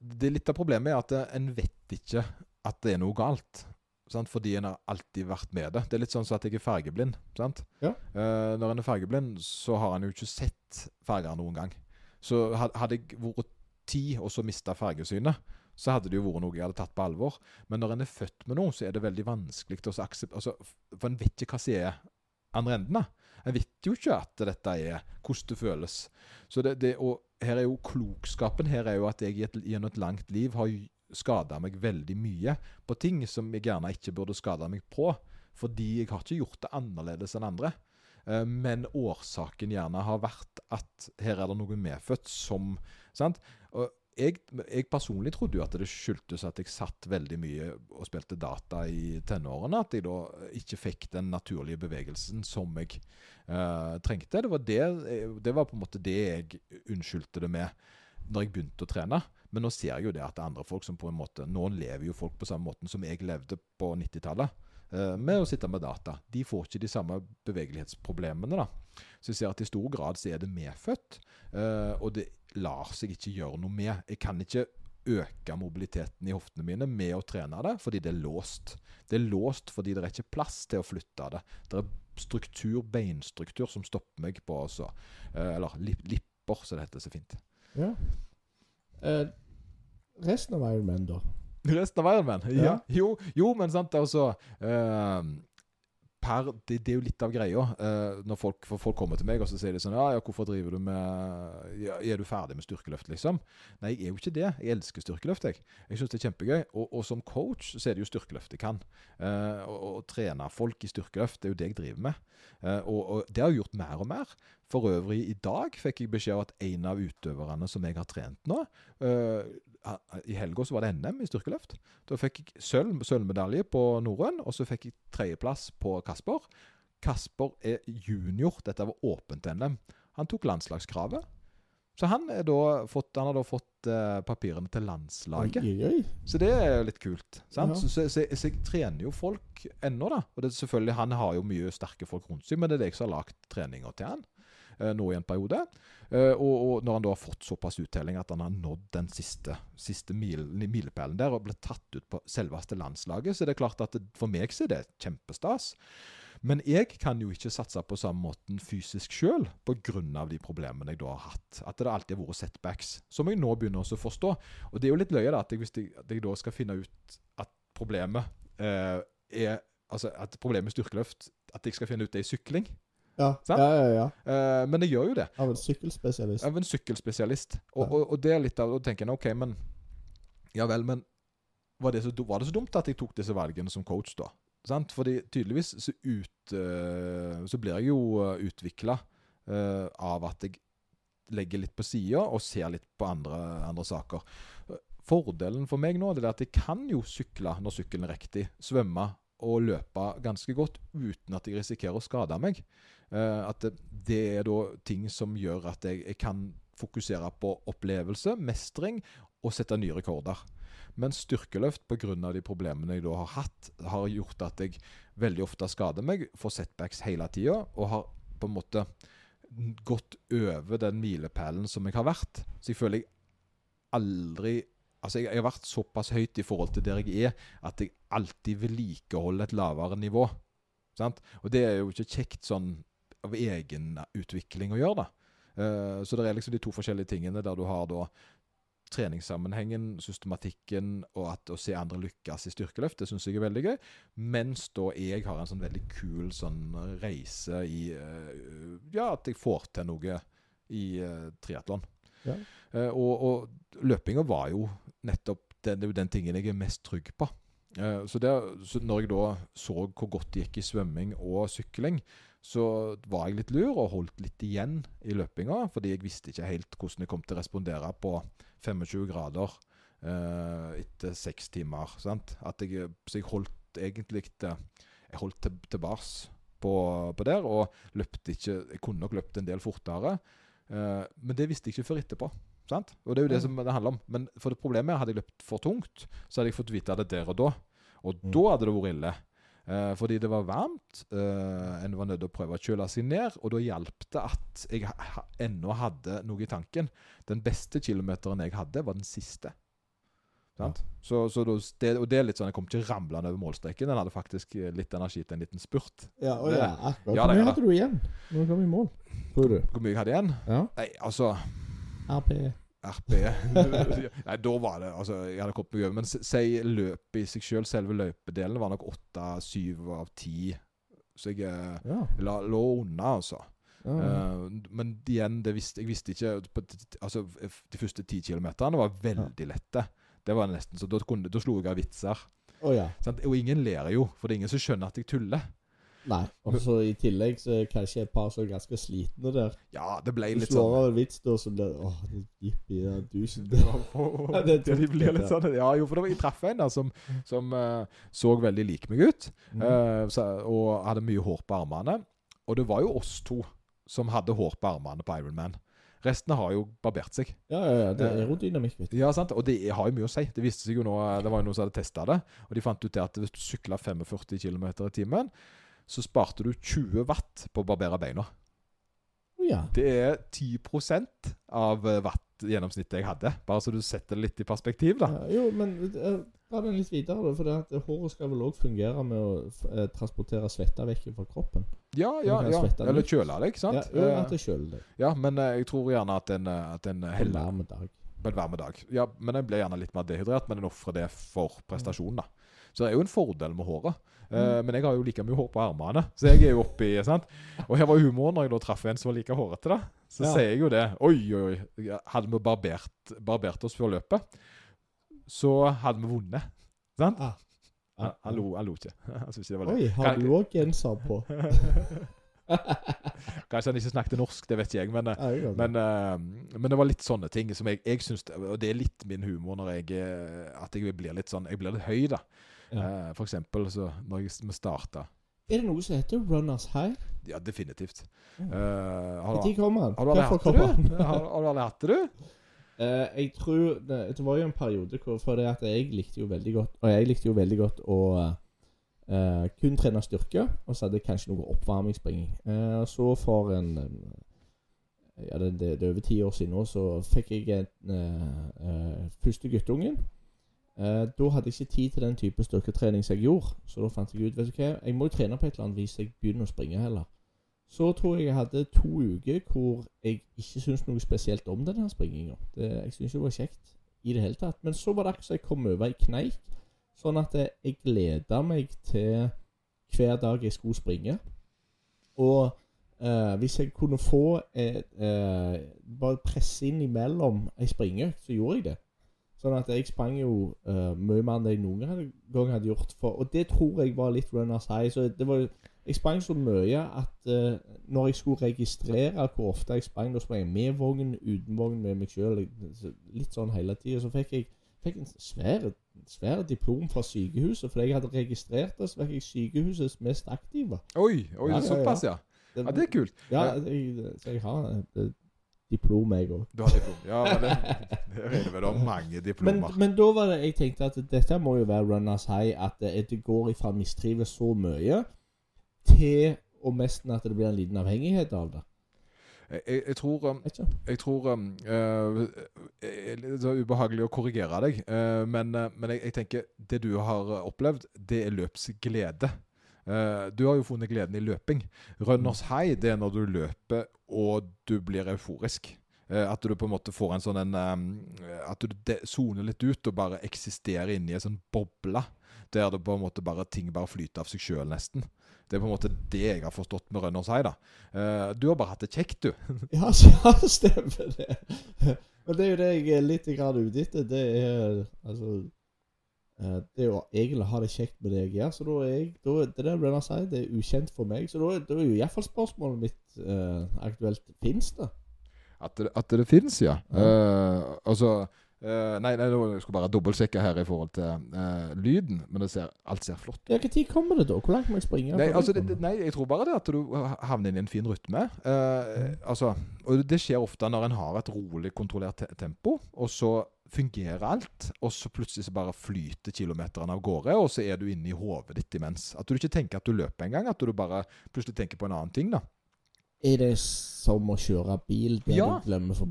det er Litt av problemet er at en vet ikke at det er noe galt. Sant? Fordi en har alltid vært med det. Det er litt sånn som at jeg er fargeblind. Sant? Ja. Eh, når en er fargeblind, så har en jo ikke sett farger noen gang. Så hadde jeg vært ti og så mista fargesynet, så hadde det jo vært noe jeg hadde tatt på alvor. Men når en er født med noe, så er det veldig vanskelig å så altså, For en vet ikke hva som er andre enden. En vet jo ikke at dette er hvordan det føles. Så det, det, og her er jo klokskapen her er jo at jeg gjennom et langt liv har skada meg veldig mye på ting som jeg gjerne ikke burde skada meg på. Fordi jeg har ikke gjort det annerledes enn andre. Eh, Men årsaken gjerne har vært at her er det noe medfødt som sant? Og jeg, jeg personlig trodde jo at det skyldtes at jeg satt veldig mye og spilte data i tenårene. At jeg da ikke fikk den naturlige bevegelsen som jeg uh, trengte. Det var, det, det var på en måte det jeg unnskyldte det med når jeg begynte å trene. Men nå ser jeg jo det at det er andre folk som på en måte Nå lever jo folk på samme måten som jeg levde på 90-tallet. Eh, med å sitte med data. De får ikke de samme bevegelighetsproblemene. da. Så jeg ser at i stor grad så er det medfødt, eh, og det lar seg ikke gjøre noe med. Jeg kan ikke øke mobiliteten i hoftene mine med å trene det, fordi det er låst. Det er låst fordi det er ikke plass til å flytte det. Det er struktur, beinstruktur, som stopper meg på også. Eh, eller lipper, som det heter så fint. Ja. Eh, resten av Ironman, da? Resten av verden? Ja. Ja. Jo, jo, men sant, altså uh, per, det, det er jo litt av greia. Uh, når folk, folk kommer til meg og så sier de sånn ja, ja, 'Hvorfor driver du med ja, Er du ferdig med styrkeløft?' liksom. Nei, jeg er jo ikke det. Jeg elsker styrkeløft. Jeg Jeg syns det er kjempegøy. Og, og som coach så er det jo styrkeløft jeg kan. Uh, og, og trene folk i styrkeløft, det er jo det jeg driver med. Uh, og, og det har jeg gjort mer og mer. For øvrig, i dag fikk jeg beskjed om at en av utøverne som jeg har trent nå I helga så var det NM i styrkeløft. Da fikk jeg sølv, sølvmedalje på norrøn, og så fikk jeg tredjeplass på Kasper. Kasper er junior. Dette var åpent NM. Han tok landslagskravet. Så han, fått, han har da fått uh, papirene til landslaget. Oi, oi. Så det er jo litt kult. Sant? Ja. Så, så, så, så jeg trener jo folk ennå, da. Og det selvfølgelig, han har jo mye sterke folk rundt seg, men det er det jeg som har lagd treninger til han nå i en periode. Eh, og, og når han da har fått såpass uttelling at han har nådd den siste, siste mil, milepælen der og blitt tatt ut på selveste landslaget, så det er klart at det, for meg så er det kjempestas. Men jeg kan jo ikke satse på samme måten fysisk sjøl pga. de problemene jeg da har hatt. At det alltid har vært setbacks. Som jeg nå begynner å forstå. Og det er jo litt løye da, at jeg, hvis jeg, jeg da skal finne ut at problemet eh, er Altså at problemet med styrkeløft At jeg skal finne ut det i sykling. Ja, ja, ja. ja. Eh, men jeg gjør jo det. Av en sykkelspesialist. Av en sykkelspesialist. Og, og, og det er litt av Og tenker en OK, men Ja vel, men var det, så, var det så dumt at jeg tok disse valgene som coach, da? Sant? Fordi tydeligvis så, ut, eh, så blir jeg jo uh, utvikla av at jeg legger litt på sida og ser litt på andre, andre saker. Fordelen for meg nå det er at jeg kan jo sykle når sykkelen er riktig, svømme og løpe ganske godt uten at jeg risikerer å skade meg. Eh, at det er da ting som gjør at jeg, jeg kan fokusere på opplevelse, mestring og sette nye rekorder. Men styrkeløft pga. de problemene jeg da har hatt, har gjort at jeg veldig ofte skader meg, får setbacks hele tida, og har på en måte gått over den milepælen som jeg har vært. Så jeg føler jeg aldri Altså, jeg, jeg har vært såpass høyt i forhold til der jeg er, at jeg alltid vedlikeholder et lavere nivå. Sant? Og det er jo ikke kjekt sånn av egen utvikling å gjøre, da. Uh, så det er liksom de to forskjellige tingene der du har da treningssammenhengen, systematikken og at å se andre lykkes i styrkeløft. Det syns jeg er veldig gøy. Mens da jeg har en sånn veldig kul sånn reise i uh, Ja, at jeg får til noe i uh, triatlon. Ja. Uh, og, og løpinga var jo nettopp den, det er jo den tingen jeg er mest trygg på. Eh, så, det, så når jeg da så hvor godt det gikk i svømming og sykling, så var jeg litt lur og holdt litt igjen i løpinga, fordi jeg visste ikke helt hvordan jeg kom til å respondere på 25 grader eh, etter seks timer. Jeg, så jeg holdt egentlig jeg holdt til bars på, på der, og løpte ikke Jeg kunne nok løpt en del fortere, eh, men det visste jeg ikke før etterpå. Sant? Og det er jo det Ja. som det handler om. Men for det problemet er hadde jeg løpt for tungt, så hadde jeg fått vite det der og da. Og Mm. da hadde det vært ille. Eh, fordi det var varmt. Eh, en var nødt til å prøve å kjøle seg ned. Og da hjalp det at jeg ha, ennå hadde noe i tanken. Den beste kilometeren jeg hadde, var den siste. Ja. Så, så det, og det er litt sånn, Jeg kom ikke ramlende over målstreken. Den hadde faktisk eh, litt energi til en liten spurt. Ja, og ja, akkurat. Hvor mye hadde du igjen når du kom i mål? Tror du? Hvor mye jeg hadde igjen? Ja. Nei, altså RP. RP Nei, da var det Altså, jeg hadde kommet meg over. Men si løpet i seg sjøl, selve løpedelen, var nok åtte-syv av ti. Så jeg eh, Ja. la, lå unna, altså. ja. ja. Uh, men igjen, det visste, jeg visste ikke Altså, De første ti kilometerne var veldig lette. Det var nesten så Da, kunne, da slo jeg av vitser. Oh, ja. Og ingen ler jo, for det er ingen som skjønner at jeg tuller. Nei. Og så i tillegg så er kanskje et par er ganske slitne der. Ja, det ble Du litt slår sånn av en vits da som blir Åh, det jippi, du Det var på- Ja, det det de blir litt, sånn Ja, jo, for det var, jeg traff en da som, som uh, så veldig lik meg ut. Eh, så, og hadde mye hår på armene. Og det var jo oss to som hadde hår på armene på Ironman. Resten har jo barbert seg. Ja, ja, ja. Det er Eh, aerodynamikk, vet du. Ja, sant? Og det har jo mye å si. Det viste seg jo nå, det var jo noen som hadde testa det, og de fant ut det at hvis du sykla 45 km i timen, så sparte du 20 watt på å barbere beina. Ja. Det er 10% av eh, watt-gjennomsnittet jeg hadde. Bare så du setter det litt i perspektiv, da. ja. Jo, men eh, dra den litt videre, da. For det at håret skal vel òg fungere med å eh, transportere svetta vekk fra kroppen. Ja, ja, ja. Eller kjøle det, ikke sant? Ja, at det kjøler det. ja, men jeg tror gjerne at en, at en En heller varm dag. på en dag. Ja, men en blir gjerne litt mer dehydrert, men en ofrer det for prestasjonen, da. Så det er jo en fordel med håret. Eh, men jeg har jo like mye hår på armene, så jeg er jo oppi sant? Og her var humoren når jeg da traff en som var like hårete, da. Så Ja. sier jeg jo det. Oi, oi, oi. Hadde vi barbert, barbert oss før løpet, så hadde vi vunnet. Sant? Ah. Han, han, lo, han lo ikke. Han syntes ikke det var Oi, har Kan- du òg genser på? Kanskje han ikke snakket norsk, det vet ikke jeg. Men, eh, Ja, jeg det. men, eh, men det var litt sånne ting som jeg, jeg syns Og det er litt min humor når jeg At jeg blir litt sånn Jeg blir litt høy, da. Ja. Eh, for eksempel så når vi starta Er det noe som heter runners high? Ja, definitivt. Mm. Eh, har, Når du, kommer han? har du aldri hatt det? du? Har, har du aldri hatt det, du? Uh, jeg tror det, det var jo en periode hvor For det at jeg likte jo veldig godt Og jeg likte jo veldig godt å uh, kun trene styrke, og så hadde jeg kanskje noe oppvarmingsspringing. Uh, så for en Ja, det, det, det er over ti år siden nå, så fikk jeg en, uh, uh, første guttungen. Eh, da hadde jeg ikke tid til den type styrketrening som jeg gjorde, så da fant jeg ut vet du hva, jeg må jo trene på et eller annet vis jeg begynner å springe heller. Så tror jeg jeg hadde to uker hvor jeg ikke syntes noe spesielt om denne springinga. Jeg syntes det var kjekt i det hele tatt. Men så var det akkurat som jeg kom over ei kneik, sånn at jeg- jeg gleda meg til hver dag jeg skulle springe. Og eh, hvis jeg kunne få et, eh, bare presse inn imellom ei springeøkt, så gjorde jeg det. Sånn at jeg sprang jo uh, mye mer enn jeg noen gang- gang hadde gjort. For, og det tror jeg var litt runners high. Så det var jeg sprang så mye at uh, når jeg skulle registrere hvor ofte jeg sprang, da sprang jeg med vogn, uten vogn, med meg sjøl. Litt sånn hele tida. Så fikk jeg fikk en svær, svær diplom fra sykehuset, fordi jeg hadde registrert det. Så fikk jeg sykehusets mest aktive. Oi, oi Ja, såpass, ja. Ja, Det er kult. Ja, jeg, så jeg har et eh, diplom, jeg òg. Du har diplom. Ja, men det, det regner vel mange diplomer. men da var det jeg tenkte at dette må jo være runners high. At det, går ifra mistrives så mye til og nesten at det blir en liten avhengighet av det. Jeg, jeg, tror. Jeg tror um, eh, Det er ubehagelig å korrigere deg, uh, men, uh, men jeg, jeg tenker det du har opplevd, det er løpsglede. Eh, du har jo funnet gleden i løping. Runners high det er når du løper og du blir euforisk. Eh, at du på en måte får en sånn en At du soner litt ut og bare eksisterer inni en sånn boble. Der det på en måte bare ting bare flyter av seg sjøl, nesten. Det er på en måte det jeg har forstått med Runners high. da. Eh, du har bare hatt det kjekt, du. Ja, ja, stemmer det. Men det er jo det jeg er litt grann ute etter. Det er altså Det er jo egentlig å ha det kjekt med det jeg gjør. Så da er jeg da, Det der Brenna sier, det er ukjent for meg. Så da, da er jo iallfall spørsmålet mitt eh, aktuelt. Fins det? At det, at det fins, ja. Ja. Uh, altså uh, Nei, nei, nå skulle jeg bare dobbeltsjekke her i forhold til uh, lyden. Men det ser, alt ser flott ut. Ja, Når kommer det, da? Hvor langt må jeg springe? Nei, altså, det nei, jeg tror bare det at du havner inn i en fin rytme. Mm. altså, og det skjer ofte når en har et rolig, kontrollert te tempo, og så fungerer alt, og så plutselig så bare flyter kilometerne av gårde, og så er du inne i hodet ditt imens. At du ikke tenker at du løper engang, at du bare plutselig tenker på en annen ting. da. Er det som å kjøre bil Det Ja. du glemmer for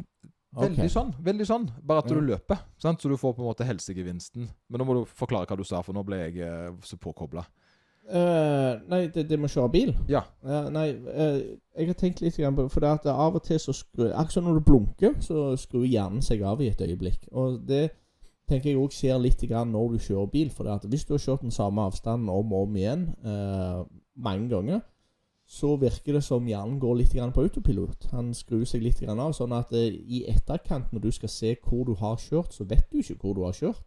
Veldig sånn. veldig sånn. Bare at du løper. Sant? Så du får på en måte helsegevinsten. Men nå må du forklare hva du sa, for nå ble jeg eh, så påkobla. Eh, nei, det, det med å kjøre bil? Ja. nei, uh, jeg har tenkt litt på For det at av og til så skrur Akkurat som når du blunker, så skrur hjernen seg av i et øyeblikk. Og det tenker jeg òg skjer litt grann når du kjører bil. For det at hvis du har kjørt den samme avstanden om og om igjen eh, mange ganger, så virker det som hjernen går litt grann på autopilot. Han skrur seg litt grann av. Sånn at i etterkant, når du skal se hvor du har kjørt, så vet du ikke hvor du har kjørt.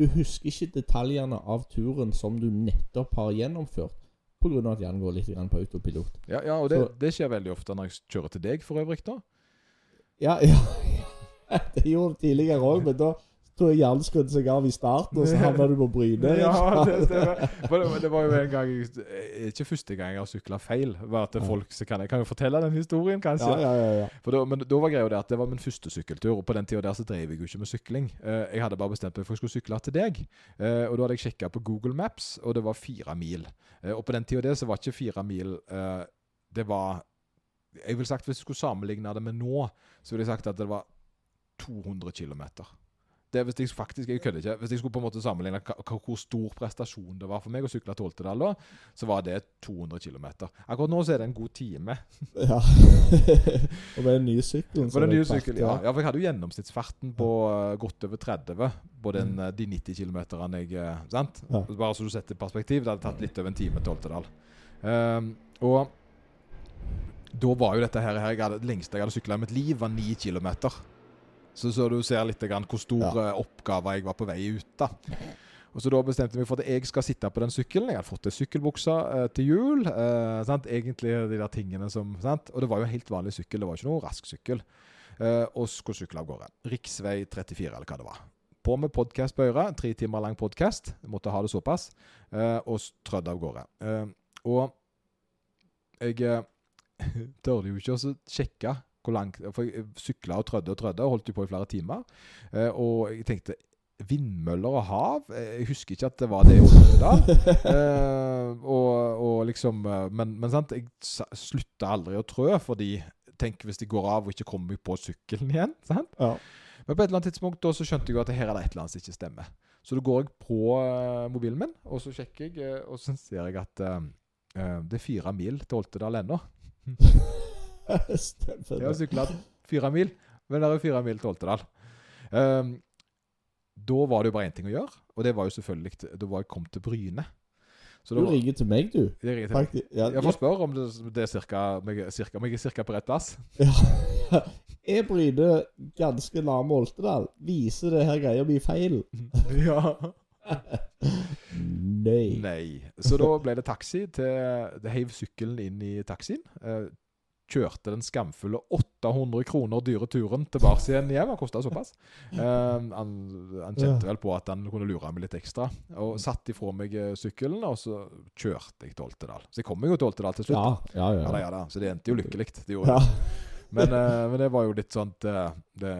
Du husker ikke detaljene av turen som du nettopp har gjennomført, pga. at hjernen går litt på autopilot. Ja, ja og det, Så- det skjer veldig ofte når jeg kjører til deg, for øvrig. da. Ja, ja. Det gjorde det tidligere òg, men da tror jeg hjernen skrudde seg av i starten, og så havna du på Bryne. Ja, det stemmer. Det, det var jo en gang Ikke første gang jeg har sykla feil. Var at folk så kan, jeg kan jo fortelle den historien, kanskje. Ja, ja, ja, ja. For da, men da var greia det at det var min første sykkeltur, og på den tida der så drev jeg jo ikke med sykling. Eh, jeg hadde bare bestemt meg for at jeg skulle sykle til deg. Eh, og da hadde jeg sjekka på Google Maps, og det var fire mil. Eh, og på den tida der så var ikke fire mil eh, Det var Jeg vil sagt Hvis jeg skulle sammenligne det med nå, så ville jeg sagt at det var 200 km. Det hvis jeg faktisk, jeg kødder ikke, hvis jeg skulle på en måte sammenligne hvor stor prestasjon det var for meg å sykle til Oltedal da, så var det 200 km. Akkurat nå så er det en god time. ja. og med den nye sykkelen så den nye sykkelen, ja. ja. For jeg hadde jo gjennomsnittsfarten på uh, godt over 30 på den, uh, de 90 km jeg uh, Sant? Ja. Bare så du setter i perspektiv. Det hadde tatt litt over en time til Oltedal. Um, og da var jo dette her, her jeg hadde, lengste jeg hadde sykla i mitt liv, var 9 km. Så, så du ser litt grann hvor stor Ja. oppgave jeg var på vei ut. da og så Da bestemte jeg meg for at jeg skal sitte på den sykkelen. Jeg hadde fått ei sykkelbukse eh, til jul. eh, sant? Egentlig de der tingene som sant? Og det var jo en helt vanlig sykkel, det var ikke noe rask sykkel. Eh, og skulle sykle av gårde. Riksvei 34, eller hva det var. På med podkast på øret. Tre timer lang podkast. Måtte ha det såpass. eh, og trødd av gårde. Eh, og jeg eh, tørde jo ikke å sjekke hvor langt For jeg sykla og trødde og trødde og holdt jo på i flere timer. Eh, og jeg tenkte Vindmøller og hav? Eh, Jeg husker ikke at det var det i Ottedal. eh, og, og liksom eh, Men, men sant, jeg slutta aldri å trø, fordi Tenk hvis de går av og ikke kommer på sykkelen igjen. sant? Ja. Men på et eller annet tidspunkt da så skjønte jeg at her er det et eller annet som ikke stemmer. Så da går jeg på uh, mobilen min, og så sjekker jeg, og så ser jeg at uh, det er fire mil til Oltedal ennå. Jeg har sykla fire mil, men det er fire mil til Oltedal. Um, da var det jo bare én ting å gjøre, og det var jo selvfølgelig Da var jeg kommet til Bryne. Så Du var, ringer til meg, du. jeg ringer til Faktisk. Ja, Jeg får spørre om det, det er cirka, om jeg, er cirka, på rett plass. ja. Er Bryne ganske nærme Oltedal? Viser det her greia mi feil? ja. Nei. Nei. Så da ble det taxi til Det heiv sykkelen inn i taxien. Kjørte den skamfulle 800 kroner dyre turen tilbake igjen hjem. Han kosta såpass. Eh, han, han kjente vel på at han kunne lure meg litt ekstra. Og satt ifra meg eh, sykkelen, og så kjørte jeg til Oltedal. Så jeg kom meg jo til Oltedal til slutt. Ja, ja, Ja, da, ja. ja da. Så det endte jo lykkelig. Det gjorde ja. det. Men, uh, men det var jo litt sånn uh, det,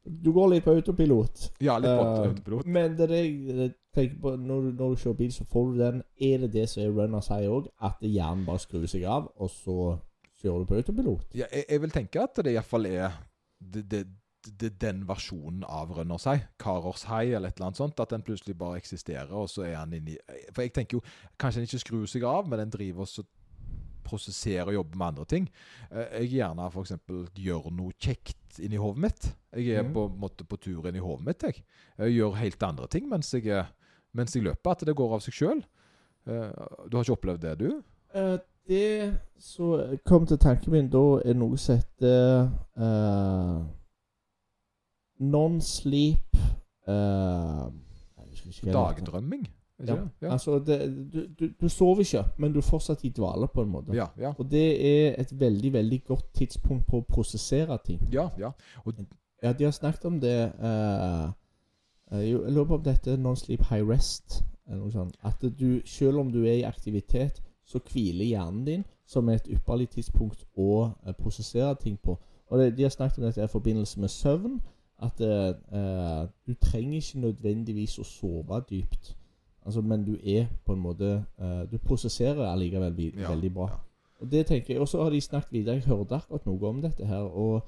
Du går litt på autopilot. Ja, litt på uh, autopilot. Men det jeg tenker på når du, når du kjører bil, så får du den. Er det det som er runners high òg? At hjernen bare skrur seg av, og så kjører du på autopilot? Ja, jeg, jeg vil tenke at det iallfall er det, det, det, den versjonen av Rønners High, Karers High eller et eller annet sånt, at den plutselig bare eksisterer, og så er han inni For jeg tenker jo kanskje den ikke skrur seg av, men den driver og prosesserer og jobber med andre ting. Eh, Jeg gjerne f.eks. gjør noe kjekt inni hodet mitt. Jeg er mm. på måte på tur inni hodet mitt, jeg. Jeg gjør helt andre ting mens jeg, mens jeg løper, at det går av seg sjøl. Du har ikke opplevd det, du? Eh, det som kom til tanken min da, er noe som heter uh, Non-sleep heter. Dagdrømming? Ja. Ja. Altså, det, du, du, du sover ikke, men du er fortsatt i dvale, på en måte. Ja, ja. Og det er et veldig veldig godt tidspunkt på å prosessere ting. Ja, ja. Ja, de har snakket om det uh, Jeg lurer på om dette er non-sleep high rest. Eller noe sånt. At du, selv om du er i aktivitet, så hviler hjernen din som et ypperlig tidspunkt å eh, prosessere ting på. Og det, De har snakket om dette i forbindelse med søvn. At eh, eh, du trenger ikke nødvendigvis å sove dypt. Altså, men du er på en måte eh, Du prosesserer allikevel Ja, veldig bra. ja. Og det tenker jeg, og så har de snakket videre Jeg hørte akkurat noe om dette her. Og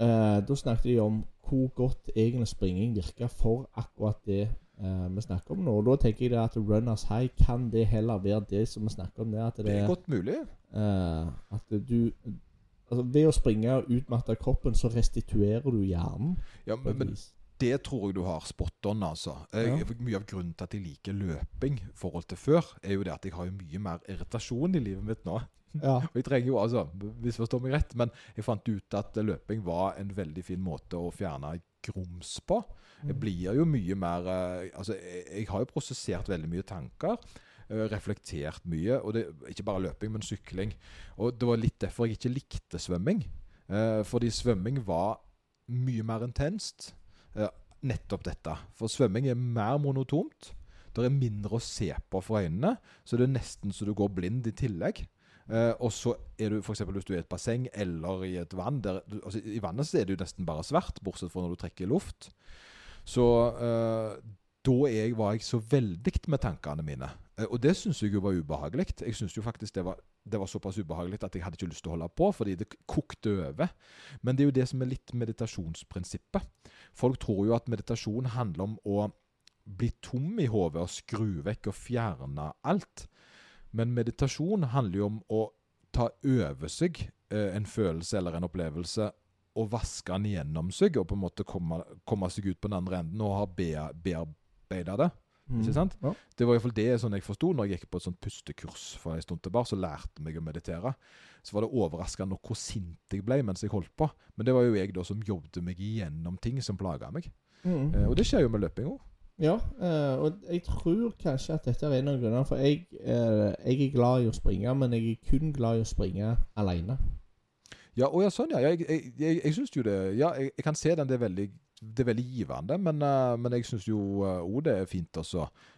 eh, da snakket de om hvor godt egentlig springing virker for akkurat det eh, vi snakker om nå. Og da tenker jeg at runners high kan det heller være det som vi snakker om Det, At det, Det er godt mulig. Uh, at du Altså Ved å springe og utmatte kroppen, så restituerer du hjernen. Ja, men, men det tror jeg du har spot on, altså. Jeg, Ja. Mye av grunnen til at jeg liker løping i forhold til før, er jo det at jeg har mye mer irritasjon i livet mitt nå. Ja. Og jeg trenger jo, altså, misforstå meg rett, men jeg fant ut at løping var en veldig fin måte å fjerne grums på. Jeg blir jo mye mer eh, Altså, jeg, jeg har jo prosessert veldig mye tanker. eh, Reflektert mye. Og det, ikke bare løping, men sykling. Og det var litt derfor jeg ikke likte svømming. Eh, fordi svømming var mye mer intenst. Nettopp dette. For svømming er mer monotomt. Det er mindre å se på for øynene, så det er nesten så du går blind i tillegg. Eh, og så er du f.eks. hvis du er i et basseng eller i et vann der, altså, I vannet så er det jo nesten bare svart, bortsett fra når du trekker luft. Så eh, da jeg, var jeg så veldig med tankene mine. Eh, og det syns jeg jo var ubehagelig. Jeg syns jo faktisk det var, det var såpass ubehagelig at jeg hadde ikke lyst til å holde på, fordi det kokte over. Men det er jo det som er litt meditasjonsprinsippet. Folk tror jo at meditasjon handler om å bli tom i hodet og skru vekk og fjerne alt. Men meditasjon handler jo om å ta over seg eh, en følelse eller en opplevelse og vaske den gjennom seg, og på en måte komme, komme seg ut på den andre enden og ha bearbeida det. Ikke sant? Ja. Det var iallfall det sånn jeg forsto når jeg gikk på et sånt pustekurs for en stund tilbake. Så lærte meg å meditere. Så var det overraskende hvor sint jeg ble mens jeg holdt på. Men det var jo jeg da som jobbet meg igjennom ting som plaga meg. Mm. Eh, og det skjer jo med løping òg. Ja, eh, og jeg tror kanskje at dette er en av grunnene. For jeg, eh, jeg er glad i å springe, men jeg er kun glad i å springe alene. Ja, å ja, sånn, ja. Jeg, jeg, jeg, jeg syns jo det Ja, jeg, kan se den. Det er veldig, det er veldig givende. Men, eh, men jeg syns jo òg det er fint også. så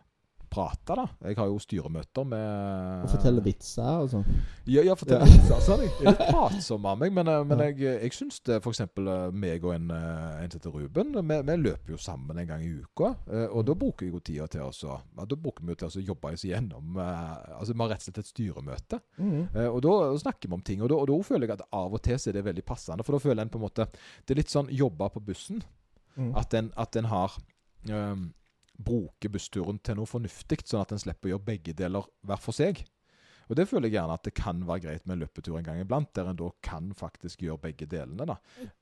prate, da. Jeg har jo styremøter med Og fortelle vitser og sånn. Ja, ja fortelle Ja. litt. Altså, jeg er litt pratsom av meg, men, eh, men jeg, jeg syns det f.eks. meg og en, eh, en som heter Ruben, vi, vi løper jo sammen en gang i uka. eh, Og da bruker jeg jo tida til å Da bruker vi jo til å jobbe oss igjennom eh, Altså Vi har rett og slett et styremøte. Eh, Og da snakker vi om ting. Og da, og da føler jeg at av og til så er det veldig passende. For da føler en på en måte Det er litt sånn jobbe på bussen. Mm. At en, at en har um, Bruker bussturen til noe fornuftig, sånn at en slipper å gjøre begge deler hver for seg. Og det føler jeg gjerne at det kan være greit med en løpetur en gang iblant, der en da kan faktisk gjøre begge delene. da.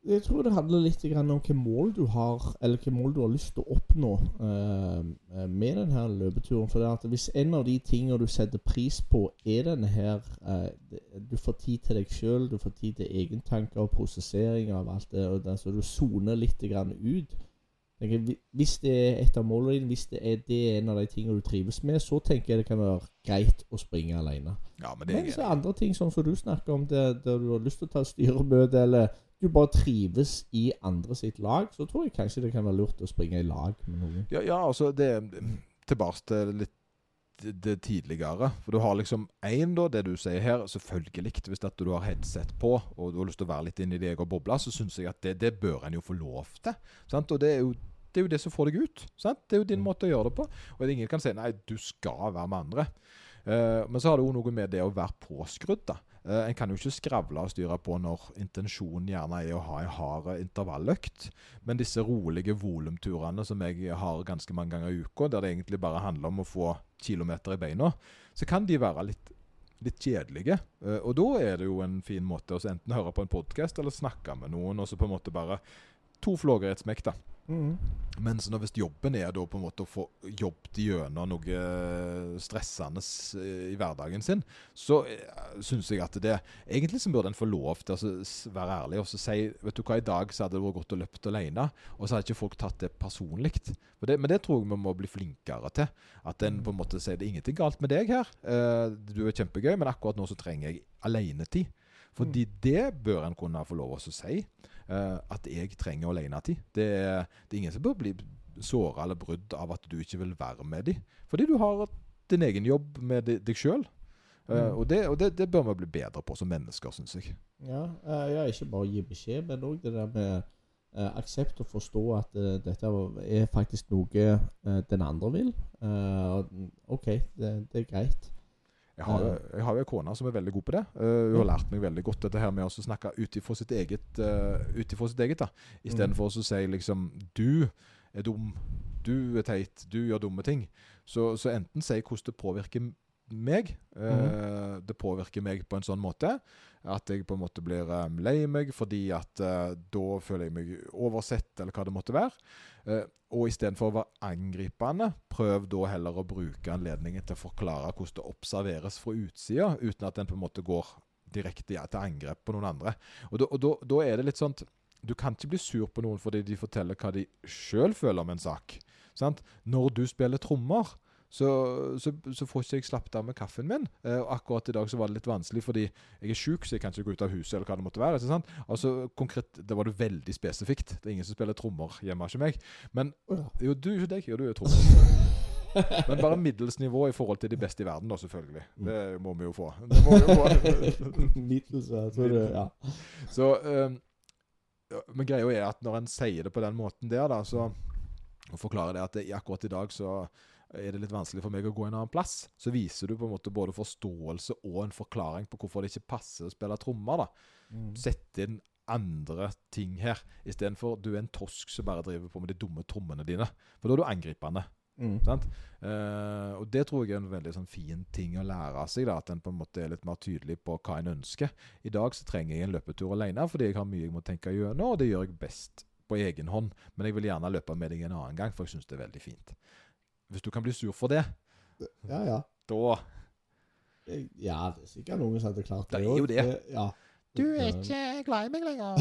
Jeg tror det handler litt om hvilke mål du har Eller hvilke mål du har lyst til å oppnå eh, med denne løpeturen. For det er at Hvis en av de tingene du setter pris på, er denne her eh, Du får tid til deg sjøl, du får tid til egentanker og prosessering av alt det, og det, så du soner litt ut. Hvis det er et av målene dine, hvis det er, det en av de tingene du trives med, så tenker jeg det kan være greit å springe alene. Ja, men det Men så er andre ting sånn som du snakker om, der, der du har lyst til å ta styremøte, eller du bare trives i andre sitt lag, så tror jeg kanskje det kan være lurt å springe i lag med noen. Ja, ja altså det Tilbake til litt det- tidligere. For du har liksom én, da, det du sier her. Selvfølgelig, hvis at du har headset på og du har lyst til å være litt inne i din egen boble, så syns jeg at det, det bør en jo få lov til. Sant? Og det er, jo, det er jo det som får deg ut. Sant? Det er jo din Mm. måte å gjøre det på. Og ingen kan si nei, du skal være med andre. Uh, men så har det òg noe med det å være påskrudd. da. Uh, en kan jo ikke skravle og styre på når intensjonen gjerne er å ha en hard intervalløkt. Men disse rolige volumturene som jeg har ganske mange ganger i uka, der det egentlig bare handler om å få kilometer i beina, så kan de være litt, litt kjedelige. Uh, og da er det jo en fin måte å enten høre på en podkast eller snakke med noen, og så på en måte bare to flåger i et smekk, da. Mm. Men så hvis jobben er da på en måte å få jobbet gjennom noe stressende i hverdagen sin, så uh, syns jeg at det Egentlig så burde en få lov til å så være ærlig og si Vet du hva, i dag så hadde det vært godt å løpe alene, og så hadde ikke folk tatt det personlig. Men det tror jeg vi må bli flinkere til. At en på en måte sier det er ingenting galt med deg her. eh, du er kjempegøy, men akkurat nå så trenger jeg alenetid. Fordi det bør en kunne få lov til å si. Eh, at jeg trenger alenetid. Det, det er ingen som bør bli såra eller brydd av at du ikke vil være med dem. Fordi du har din egen jobb med deg sjøl. Mm. og det, og det, det bør vi bli bedre på som mennesker, syns jeg. Ja, eh, ja, ikke bare gi beskjed, men òg det der med eh, aksept og forstå at eh, dette er faktisk noe eh, den andre vil. Eh, OK, det, det er greit. Jeg har, jeg har jo en kone som er veldig god på det. Uh, hun har lært meg veldig godt dette her med å snakke ut ifra sitt eget. Uh, ut ifra sitt eget da. Istedenfor å si liksom Du er dum. Du er teit. Du gjør dumme ting. Så, så enten si hvordan det påvirker meg. eh, Det påvirker meg på en sånn måte at jeg på en måte blir eh, lei meg fordi at uh, da føler jeg meg oversett, eller hva det måtte være. Uh, og istedenfor å være angripende, prøv da heller å bruke anledningen til å forklare hvordan det observeres fra utsida, uten at en på en måte går direkte ja, til angrep på noen andre. Og da er det litt sånn Du kan ikke bli sur på noen fordi de forteller hva de sjøl føler om en sak. Sant? Når du spiller trommer, så, så, så får ikke jeg slappet av med kaffen min. Eh, og akkurat i dag så var det litt vanskelig fordi jeg er sjuk, så jeg kan ikke gå ut av huset, eller hva det måtte være. ikke sant? Altså, konkret, Det var det veldig spesifikt. Det er ingen som spiller trommer hjemme ikke meg. Men jo, du er deg, jo, du er trommer. Men bare middels nivå i forhold til de beste i verden, da, selvfølgelig. Det må vi jo få. Det må vi jo få. Middels, ja. Så ja, Men greia er at når en sier det på den måten der, da, så og forklarer det at det, akkurat i dag så er det litt vanskelig for meg å gå en annen plass. Så viser du på en måte både forståelse og en forklaring på hvorfor det ikke passer å spille trommer. da. Mm. Sett inn andre ting her, istedenfor du er en tosk som bare driver på med de dumme trommene dine. For da er du angripende. Mm. sant? Eh, og det tror jeg er en veldig sånn fin ting å lære av seg. da, At en på en måte er litt mer tydelig på hva en ønsker. I dag så trenger jeg en løpetur alene fordi jeg har mye jeg må tenke gjennom, og det gjør jeg best på egen hånd. Men jeg vil gjerne løpe med deg en annen gang, for jeg syns det er veldig fint. Hvis du kan bli sur for det, Ja, ja. da Ja, det er sikkert noen som hadde klart det Det er jo det. det. Ja. Du er ikke glad i meg lenger.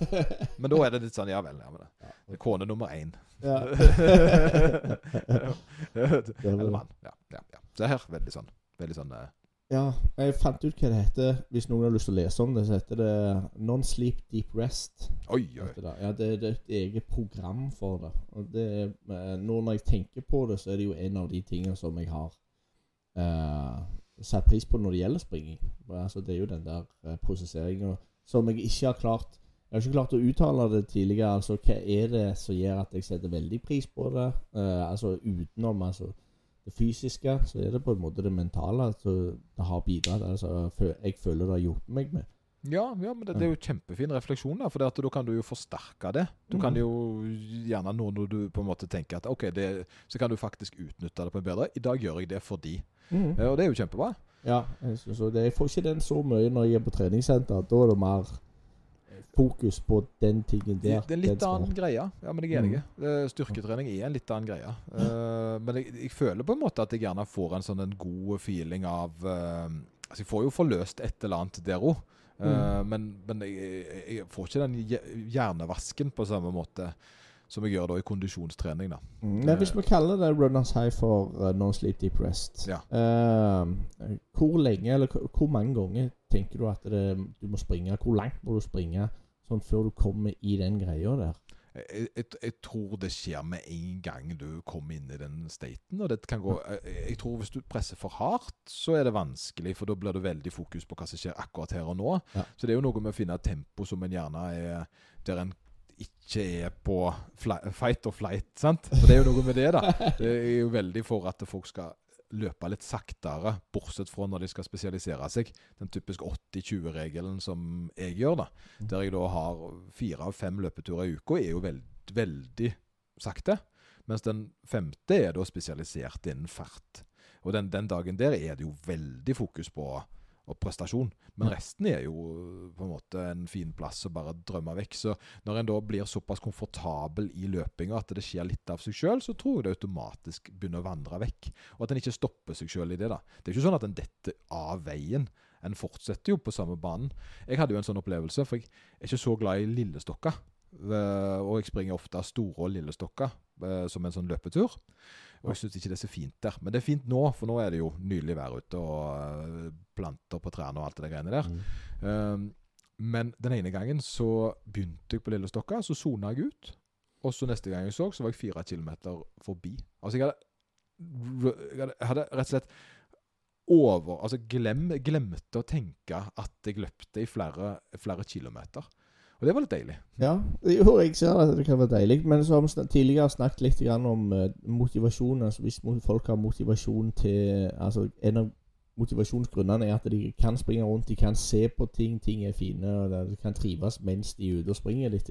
Men da er det litt sånn Ja vel. ja, men det. Ja, Det er kone nummer én. Ja. Eller mann. Ja, ja, ja. Se her. Veldig sånn Veldig sånn eh, Ja, jeg fant ut hva det heter. Hvis noen har lyst til å lese om det, så heter det Non-Sleep Deep Rest. Oi, oi. det. Ja, det, det er et eget program for det. Og det er, eh, nå når jeg tenker på det, så er det jo en av de tingene som jeg har eh, satt pris på når det gjelder springing. Altså, det er jo den der uh, prosesseringa som jeg ikke har klart Jeg har ikke klart å uttale det tidligere. Altså, hva er det som gjør at jeg setter veldig pris på det? Eh, altså utenom altså, det fysiske, så er det på en måte det mentale. som har bidratt. Altså, jeg føler det har hjulpet meg med. Ja, ja, men det, det er jo kjempefin refleksjon, da, for da kan du jo forsterke det. Du kan Mhm. jo gjerne nå når du på en måte tenker at OK, det, så kan du faktisk utnytte det på en bedre I dag gjør jeg det fordi. Mm. Og det er jo kjempebra. Ja, jeg, synes, det, jeg får ikke den så mye når jeg er på treningssenter. Da er det mer fokus på den tingen der. Det er en litt annen greie. Ja, men jeg er enig. Mm. Eh, Styrketrening er en litt annen greie. Eh, men jeg, jeg føler på en måte at jeg gjerne får en sånn en god feeling av eh, Altså, jeg får jo forløst et eller annet der òg. Mm. Men, men jeg- jeg får ikke den hjernevasken på samme måte som jeg gjør da i kondisjonstrening. da. Mm. Men hvis vi kaller det runners high for uh, non-sleep deep rest Ja. uh, Hvor lenge, eller hvor hvor mange ganger tenker du at det, du må springe? Hvor langt må du springe sånn før du kommer i den greia der? Jeg, jeg, jeg tror det skjer med en gang du kommer inn i den staten. og det kan gå, jeg, jeg tror Hvis du presser for hardt, så er det vanskelig, for da blir det veldig fokus på hva som skjer akkurat her og nå. Ja. Så det er jo noe med å finne et tempo som en gjerne er der en ikke er på fight or flight. sant? For det er jo noe med det, da. Det er jo veldig for at folk skal løpe litt saktere, bortsett fra når de skal spesialisere seg. Den typisk 80-20-regelen som jeg gjør, da. Der jeg da har fire av fem løpeturer i uka, er jo veld, veldig sakte. Mens den femte er da spesialisert innen fart. Og den, den dagen der er det jo veldig fokus på og prestasjon. Men resten er jo på en måte en fin plass å bare drømme vekk. Så når en da blir såpass komfortabel i løpinga at det skjer litt av seg sjøl, så tror jeg det automatisk begynner å vandre vekk. Og at en ikke stopper seg sjøl i det. da. Det er ikke sånn at en detter av veien. En fortsetter jo på samme banen. Jeg hadde jo en sånn opplevelse, for jeg er ikke så glad i lillestokka. Eh, Og jeg springer ofte store og lillestokka eh, som en sånn løpetur. Og jeg syns ikke det er så fint der. Men det er fint nå, for nå er det jo nydelig vær ute, og eh, planter på trærne og alt det greiene der. Mm. Um, men den ene gangen så begynte jeg på Lillestokka, så sona jeg ut. Og så neste gang jeg så, så var jeg fire kilometer forbi. Altså, jeg hadde, jeg hadde, jeg hadde rett og slett over Altså glem, glemte å tenke at jeg løpte i flere, flere kilometer. Og det var litt deilig. Ja, jo, jeg ser at det kan være deilig. Men så har vi tidligere snakket litt om eh, motivasjon. Altså Hvis folk har motivasjon til Altså En av motivasjonsgrunnene er at de kan springe rundt, de kan se på ting, ting er fine, og de kan trives mens de er ute og springer litt.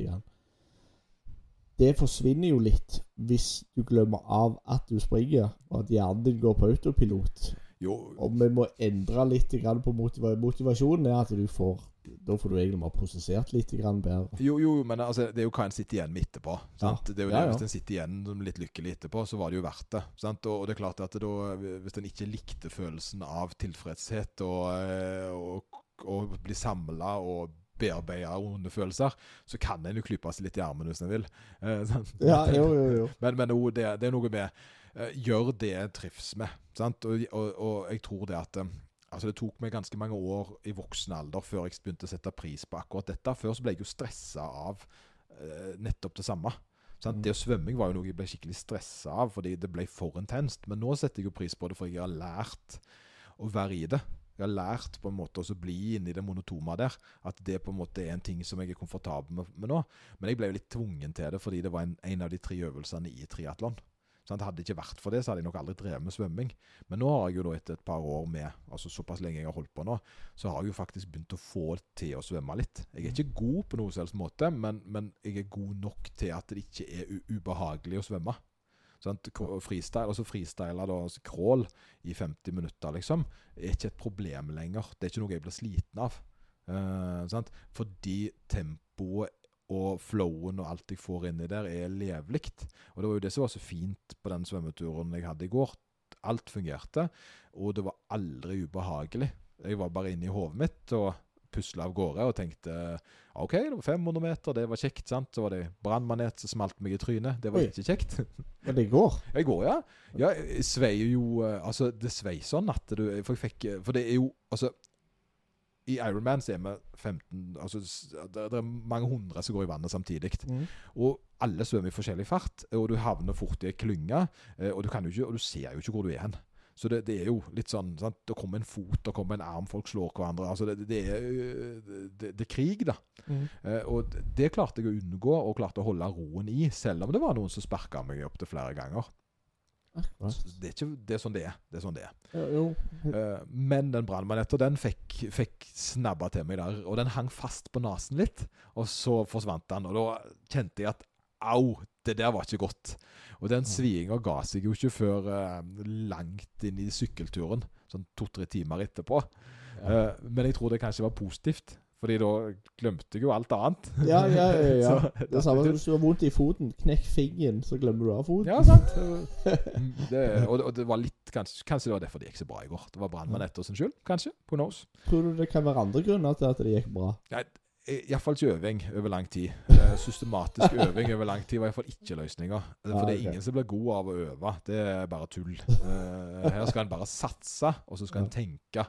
Det forsvinner jo litt hvis du glemmer av at du springer, og at hjernen din går på autopilot. Jo, Og vi må endre litt på motiva motivasjonen. er at du får Da får du egentlig bare prosessert litt bedre. Jo, jo, men altså, det er jo hva en sitter igjen med etterpå. Sant? Ja. Det er jo det, ja. Hvis en sitter igjen litt lykkelig etterpå, så var det jo verdt det. Sant? Og, og det er klart at da, hvis en ikke likte følelsen av tilfredshet og, eh, og, og bli samla og bearbeide onde følelser, så kan en jo klype seg litt i armen hvis en vil. Eh. Ja, jo, jo, jo. Men, men det, det er noe med eh, gjør det en trives med. Sant? Og, og, og jeg tror det at eh, Altså Det tok meg ganske mange år i voksen alder før jeg begynte å sette pris på akkurat dette. Før så ble jeg jo stressa av eh, nettopp det samme. Mm. Det å svømming var jo noe jeg ble skikkelig stressa av fordi det ble for intenst. Men nå setter jeg jo pris på det for jeg har lært å være i det. Jeg har lært på en måte å bli inni det monotoma der. At det på en måte er en ting som jeg er komfortabel med, med nå. Men jeg ble jo litt tvungen til det fordi det var en, en av de tre øvelsene i triatlon. Sånn, hadde det ikke vært for det, så hadde jeg nok aldri drevet med svømming. Men nå har jeg jo da etter et par år med, altså såpass lenge jeg har holdt på nå, så har jeg jo faktisk begynt å få til å svømme litt. Jeg er ikke god på noen selvs måte, men, men jeg er god nok til at det ikke er ubehagelig å svømme. Sant? Freestyle, altså freestyle da, altså crawl i 50 minutter, liksom, er ikke et problem lenger. Det er ikke noe jeg blir sliten av. Uh, Fordi tempoet og flowen og alt jeg får inni der, er levelig. Og det var jo det som var så fint på den svømmeturen jeg hadde i går. Alt fungerte, og det var aldri ubehagelig. Jeg var bare inne i hodet mitt og pusla av gårde og tenkte OK, det var 500 meter, det var kjekt. sant? Så var det brannmanet som smalt meg i trynet. Det var Oi. ikke kjekt. Men det går. Jeg går, ja. Ja, jeg svei jo eh, Altså, det svei sånn at du For jeg fikk For det er jo Altså i Ironman så er vi 15 altså, det, er mange hundre som går i vannet samtidig. Mm. Og alle svømmer i forskjellig fart, og du havner fort i ei klynge. eh, Og du, kan jo ikke, og du ser jo ikke hvor du er hen. Så det, det er jo litt sånn sant? Det kommer en fot, det kommer en arm, folk slår hverandre. altså Det, det, er, det, det er krig, da. Mm. Eh, og det klarte jeg å unngå, og klarte å holde roen i, selv om det var noen som sparka meg opptil flere ganger. Det er, ikke, det er sånn det er. Det er sånn det er. Ja, jo. Eh, men den brannmanetten den fikk, fikk snabba til meg der, og den hang fast på nesen litt. Og så forsvant den, og da kjente jeg at au, det der var ikke godt. Og den sviinga ga seg jo ikke før eh, langt inn i sykkelturen, sånn to-tre timer etterpå. Ja. Eh, men jeg tror det kanskje var positivt, Fordi da glemte jeg jo alt annet. Ja, ja, ja. ja. Så- Det samme som hvis du har vondt i foten. Knekk fingeren, så glemmer du av foten. Ja, sant. Mm, Det, og, og det var litt kanskje, kanskje det var derfor det gikk så bra i går. Det var brannmanetter sin skyld, kanskje. Who knows? Tror du det kan være andre grunner til at det gikk bra? Iallfall ikke øving over lang tid. Eh, systematisk øving over lang tid var iallfall ikke løsninga. For Ah, det er ingen som blir god av å øve. Det er bare tull. Eh, her skal en bare satse, og så skal en tenke.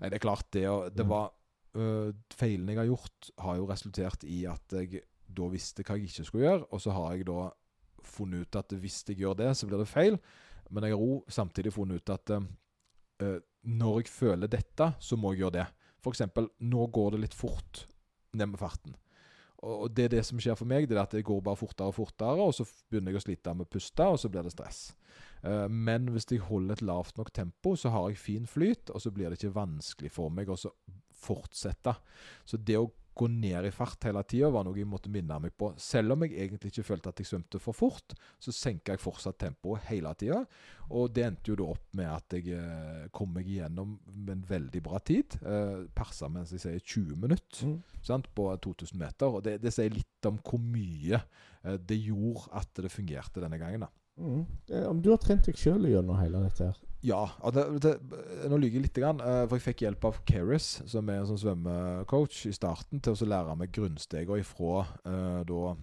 Nei, det er klart det. Og det var øh, Feilene jeg har gjort, har jo resultert i at jeg da visste hva jeg ikke skulle gjøre, og så har jeg da funnet ut at hvis jeg gjør det, så blir det feil. Men jeg har òg samtidig funnet ut at uh, når jeg føler dette, så må jeg gjøre det. Eksempel, nå går det litt fort ned med farten. Og det er det som skjer for meg, det er at det går bare fortere og fortere, og så begynner jeg å slite med å puste, og så blir det stress. Eh, Men hvis jeg holder et lavt nok tempo, så har jeg fin flyt, og så blir det ikke vanskelig for meg å fortsette. Så det å gå ned i fart hele tida var noe jeg måtte minne meg på. Selv om jeg egentlig ikke følte at jeg svømte for fort, så senka jeg fortsatt tempoet hele tida. Og det endte jo da opp med at jeg eh, kom meg igjennom med en veldig bra tid. Eh, Persa mens jeg sier 20 minutter Mm. sant, på 2000 meter. Og det, det sier litt om hvor mye eh, det gjorde at det fungerte denne gangen. da. Mm. Om du har trent deg sjøl gjennom hele dette her Ja, det, det, nå lyver jeg litt, grann, eh, for jeg fikk hjelp av Keris, som er en sånn svømmecoach, i starten til å lære meg grunnstegene ifra, eh, da,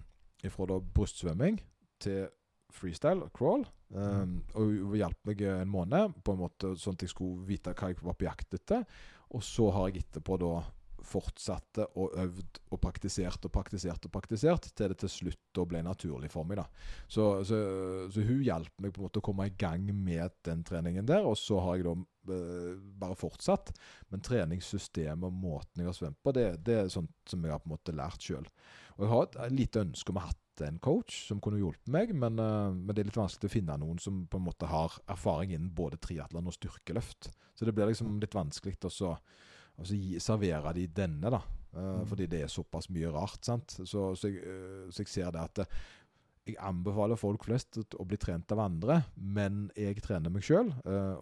ifra da brystsvømming til freestyle og crawl. Um, og hjalp meg en måned, på en måte sånn at jeg skulle vite hva jeg var på jakt etter. Og så har jeg etterpå da fortsatte og øvd og praktisert og praktisert og praktisert til det til slutt da ble naturlig for meg. da. Så, så, så hun hjalp meg på en måte å komme i gang med den treningen der, og så har jeg da eh, bare fortsatt. Men treningssystemet og måten jeg har svømt på, det, det er sånt som jeg har på en måte lært sjøl. Og jeg har et, lite ønske om å ha hatt en coach som kunne hjulpet meg, men, eh, men det er litt vanskelig å finne noen som på en måte har erfaring innen både triatlon og styrkeløft. Så det blir liksom litt vanskelig å og så gi, servere de denne, da. Eh, Mm. Fordi det er såpass mye rart. sant? Så, så, jeg, eh, så jeg ser det at eh, jeg anbefaler folk flest å bli trent av andre, men jeg trener meg sjøl.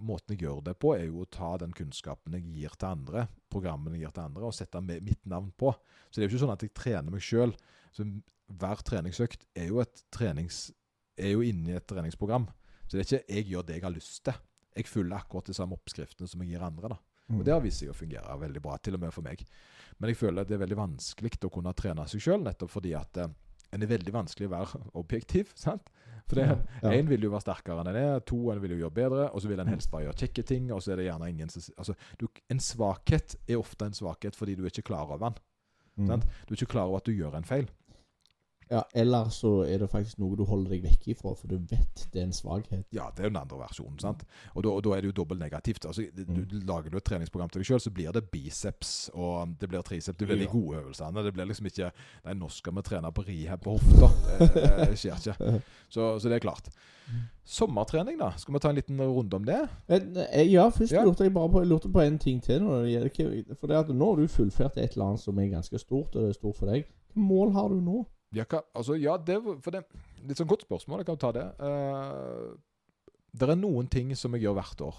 måten jeg gjør det på, er jo å ta den kunnskapen jeg gir til andre, programmene jeg gir til andre, og sette mitt navn på. Så det er jo ikke sånn at jeg trener meg sjøl. Hver treningsøkt er jo, et trenings, er jo inni et treningsprogram. Så det er ikke jeg gjør det jeg har lyst til. Jeg følger akkurat de samme oppskriftene som jeg gir andre. da. Og det har vist seg å fungere veldig bra, til og med for meg. Men jeg føler at det er veldig vanskelig å kunne trene seg sjøl, nettopp fordi at eh, en er veldig vanskelig å være objektiv. sant? For det, Ja, ja. Én vil jo være sterkere enn en er, to en vil jo gjøre bedre, og så vil en helst bare gjøre kjekke ting. og så er det gjerne ingen som... Altså, du, En svakhet er ofte en svakhet fordi du er ikke klar over den. Mm. sant? Du er ikke klar over at du gjør en feil. Ja, eller så er det faktisk noe du holder deg vekk ifra, for du vet det er en svakhet. Ja, det er jo den andre versjonen. sant? Og da, og da er det jo dobbelt negativt. Altså, du, Mm. du Lager du et treningsprogram til deg sjøl, så blir det biceps og det blir triceps. Det blir de gode øvelsene. Det blir liksom ikke Nei, nå skal vi trene på rehab på hofta. Det, det skjer ikke. Så, så det er klart. Sommertrening, da? Skal vi ta en liten runde om det? Men, eh, ja, først Ja. lurte jeg bare på, jeg lurte på en ting til. Det for det at nå har du fullført et eller annet som er ganske stort, og det er stort for deg. Hva mål har du nå? Hva, altså, ja det, er Litt sånn godt spørsmål. Jeg kan ta det. Uh, det er noen ting som jeg gjør hvert år.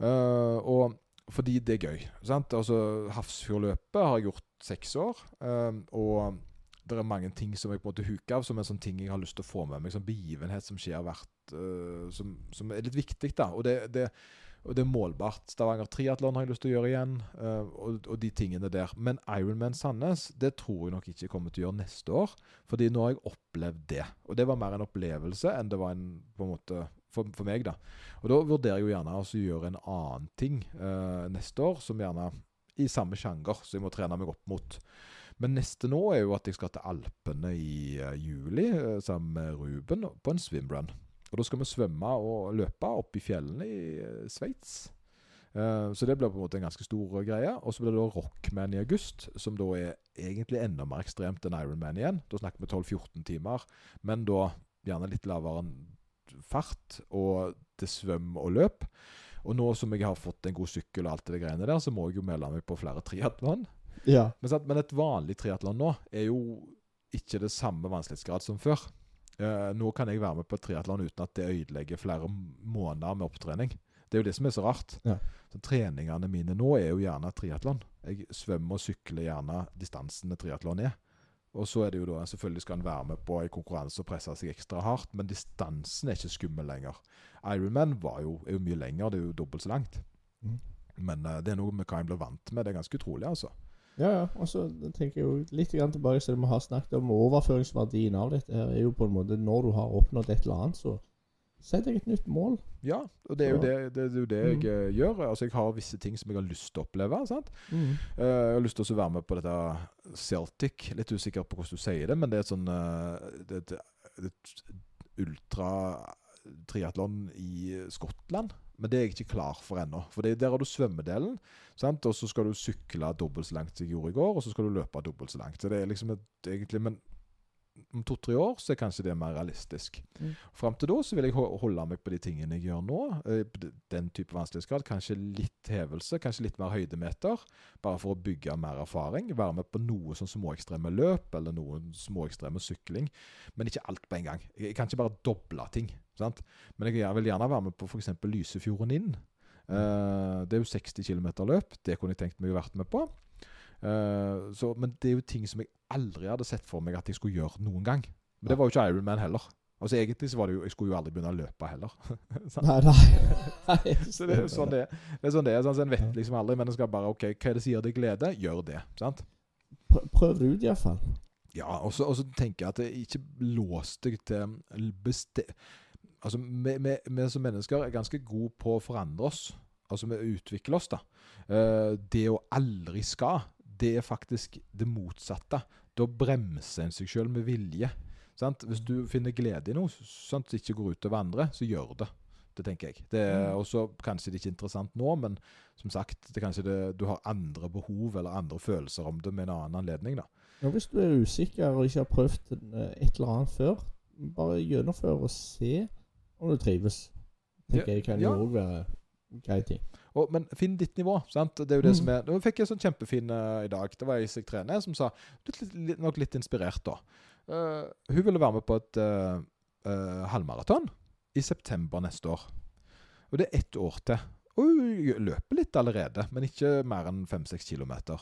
Uh, og fordi det er gøy. sant? Altså, Hafrsfjordløpet har jeg gjort seks år. Uh, og det er mange ting som jeg på en måte huker av, som er sånne ting jeg har lyst til å få med meg. Sånn begivenhet som skjer hvert som, som er litt viktig. da, og det, det og det er målbart. Stavanger triatlon har jeg lyst til å gjøre igjen. eh, og, og de tingene der. Men Ironman Sandnes det tror jeg nok ikke jeg kommer til å gjøre neste år. Fordi nå har jeg opplevd det. Og det var mer en opplevelse enn det var en på en måte for, for meg. da. Og da vurderer jeg jo gjerne å gjøre en annen ting eh, neste år, som gjerne i samme sjanger, så jeg må trene meg opp mot. Men neste nå er jo at jeg skal til Alpene i eh, juli eh, sammen med Ruben på en swimrun. Og da skal vi svømme og løpe opp i fjellene i uh, Sveits. Eh, så det blir på en måte en ganske stor greie. Og så blir det da Rockman i august, som da er egentlig enda mer ekstremt enn Ironman igjen. Da snakker vi 12-14 timer, men da gjerne litt lavere enn fart, og til svøm og løp. Og nå som jeg har fått en god sykkel og alt det greiene der, så må jeg jo melde meg på flere triatlon. Ja. Men, men et vanlig triatlon nå er jo ikke det samme vanskelighetsgrad som før. Eh, nå kan jeg være med på triatlon uten at det ødelegger flere måneder med opptrening. Det er jo det som er så rart. Ja. Så Treningene mine nå er jo gjerne triatlon. Jeg svømmer og sykler gjerne distansene triatlon er. Og så er det jo da, selvfølgelig skal en være med på en konkurranse og presse seg ekstra hardt, men distansen er ikke skummel lenger. Ironman var jo, er jo mye lenger, det er jo dobbelt så langt. Mm. Men eh, det er noe med hva en blir vant med. Det er ganske utrolig, altså. Ja, ja. Og så tenker jeg jo litt tilbake til det vi har snakket om. Overføringsverdien av dette her er jo på en måte når du har oppnådd et eller annet, så sett deg et nytt mål. Ja, og det er jo det, det, er jo det jeg eh, gjør. Altså Jeg har visse ting som jeg har lyst til å oppleve. sant? Mm. Uh, jeg har lyst til å være med på dette Celtic. Litt usikker på hvordan du sier det, men det er et sånn uh, det, det, ultratriatlon i Skottland. Men det er jeg ikke klar for ennå. For det, der har du svømmedelen, sant? og så skal du sykle dobbelt så langt som jeg gjorde i går, og så skal du løpe dobbelt så langt. Så det er liksom et, egentlig, Men om to-tre år så er kanskje det mer realistisk. Mm. Fram til da så vil jeg holde meg på de tingene jeg gjør nå. eh, Den type vanskelighetsgrad. Kanskje litt hevelse, kanskje litt mer høydemeter. Bare for å bygge mer erfaring. Være med på noe sånn småekstreme løp, eller noen småekstreme sykling. Men ikke alt på en gang. Jeg kan ikke bare doble ting. Sant? Men jeg vil gjerne være med på f.eks. Lysefjorden inn. Uh, det er jo 60 km løp. Det kunne jeg tenkt meg å vært med på. Uh, så, men det er jo ting som jeg aldri hadde sett for meg at jeg skulle gjøre noen gang. Men det var jo ikke Ironman heller. Altså Egentlig så var det jo Jeg skulle jo aldri begynne å løpe heller. Nei, nei. nei. så det er jo sånn det. Det er sånn det er. Sånn, så en vet liksom aldri, men en skal bare OK, hva er det som gir deg glede? Gjør det. sant? Prøv, det ut, iallfall. Ja, og så og så tenker jeg at jeg ikke lås deg til beste... Altså, vi, vi, vi som mennesker er ganske gode på å forandre oss. Altså, vi utvikler oss, da. Eh, det å aldri skal, det er faktisk det motsatte. Da bremser en seg sjøl med vilje. Sant? Hvis du finner glede i noe det ikke går ut over andre, så gjør det. Det tenker jeg. Det er Mm. også kanskje det ikke er interessant nå, men som sagt, det er kanskje det, du har andre behov eller andre følelser om det med en annen anledning. da. Ja, hvis du er usikker og ikke har prøvd eh, et eller annet før, bare gjennomfør og se om du trives. tenker jeg kan jo òg være grei ting. Og, men finn ditt nivå. sant? Det er jo det Mm. som er Nå fikk jeg sånn kjempefin uh, i dag. Det var ei som jeg trener, som sa du litt, nok litt inspirert, da. Uh, hun ville være med på et uh, halvmaraton i september neste år. Og det er ett år til. Hun løper litt allerede, men ikke mer enn fem-seks kilometer.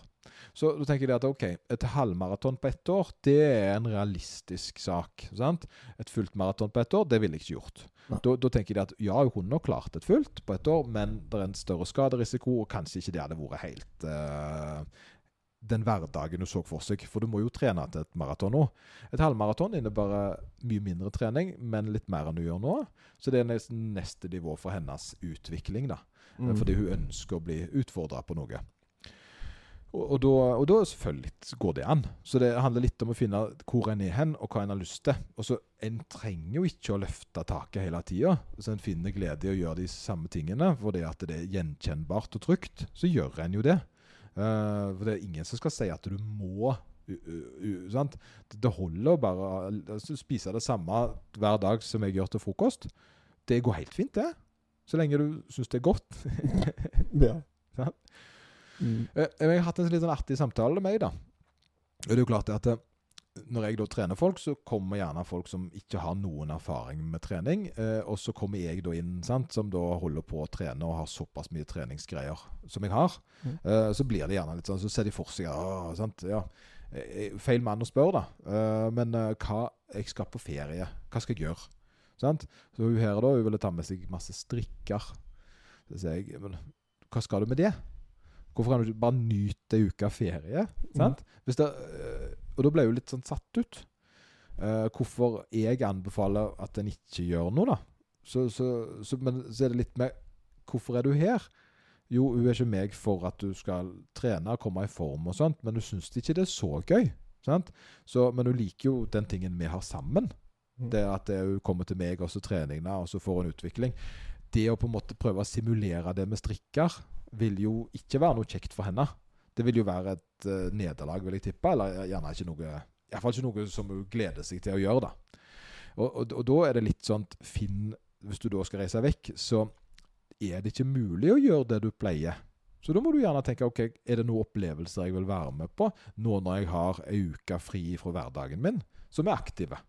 Så da tenker jeg at ok, et halvmaraton på ett år, det er en realistisk sak. sant? Et fullt maraton på ett år, det ville jeg ikke gjort. Ja. Da, da tenker de at ja, hun har klart et fullt på ett år, men det er en større skaderisiko, og kanskje ikke det hadde vært helt uh, den hverdagen du så for seg. For du må jo trene til et maraton nå. Et halvmaraton innebærer mye mindre trening, men litt mer enn du gjør nå. Så det er neste nivå for hennes utvikling, da. Mm. Fordi hun ønsker å bli utfordra på noe. Og, og, da, og da selvfølgelig går det an. Så det handler litt om å finne hvor en er hen, og hva en har lyst til. Og så En trenger jo ikke å løfte taket hele tida. Så en finner glede i å gjøre de samme tingene fordi at det er gjenkjennbart og trygt. Så gjør en jo det. Uh, for det er ingen som skal si at du må. u- u- u- sant? Det holder bare å spise det samme hver dag som jeg gjør til frokost. Det går helt fint, det. Så lenge du syns det er godt. Ja. Ja. Mm. Eh, Jeg har hatt en litt sånn artig samtale med meg, da. Og det er jo klart at eh, når jeg da trener folk, så kommer gjerne folk som ikke har noen erfaring med trening. Eh, og så kommer jeg da inn, sant, som da holder på å trene og har såpass mye treningsgreier som jeg har. Mm. Eh, så blir det gjerne litt sånn, så ser de for seg ja, sant, ja, eh, Feil mann å spørre, da. Eh, men eh, hva Jeg skal på ferie. Hva skal jeg gjøre? Sant? Så hun her da, hun ville ta med seg masse strikker. Så sier jeg Men hva skal du med det? Hvorfor kan du ikke bare nyte ei uke ferie? Sant? Hvis det, øh, og da ble hun litt sånn satt ut. Uh, hvorfor jeg anbefaler at en ikke gjør noe, da. Så, så, så, men så er det litt med Hvorfor er du her? Jo, hun er ikke meg for at du skal trene og komme i form og sånt, men hun syns ikke det er så gøy. Sant? Så, men hun liker jo den tingen vi har sammen. Det at hun kommer til meg, og så treningene, og så får hun utvikling. Det å på en måte prøve å simulere det med strikker, vil jo ikke være noe kjekt for henne. Det vil jo være et uh, nederlag, vil jeg tippe. Eller gjerne ikke noe Iallfall ikke noe som hun gleder seg til å gjøre, da. Og, og, og da er det litt sånn Finn Hvis du da skal reise vekk, så er det ikke mulig å gjøre det du pleier. Så da må du gjerne tenke ok, er det noen opplevelser jeg vil være med på nå når jeg har ei uke fri fra hverdagen min, som er aktive.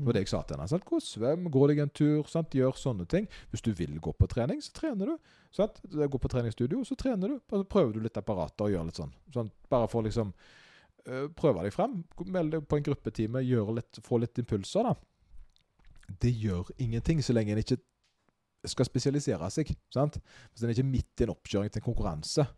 Det var det jeg sa til henne. Sant? Gå og svøm, gå deg en tur, sant? gjør sånne ting. Hvis du vil gå på trening, så trener du. Sant? Gå på treningsstudio, så trener du. Og så prøver du litt apparater og gjør litt sånn. sånn bare for liksom øh, prøve deg frem. Meld deg på en gruppetime, litt, få litt impulser, da. Det gjør ingenting så lenge en ikke skal spesialisere seg. sant? Hvis en ikke er midt i en oppkjøring til en konkurranse,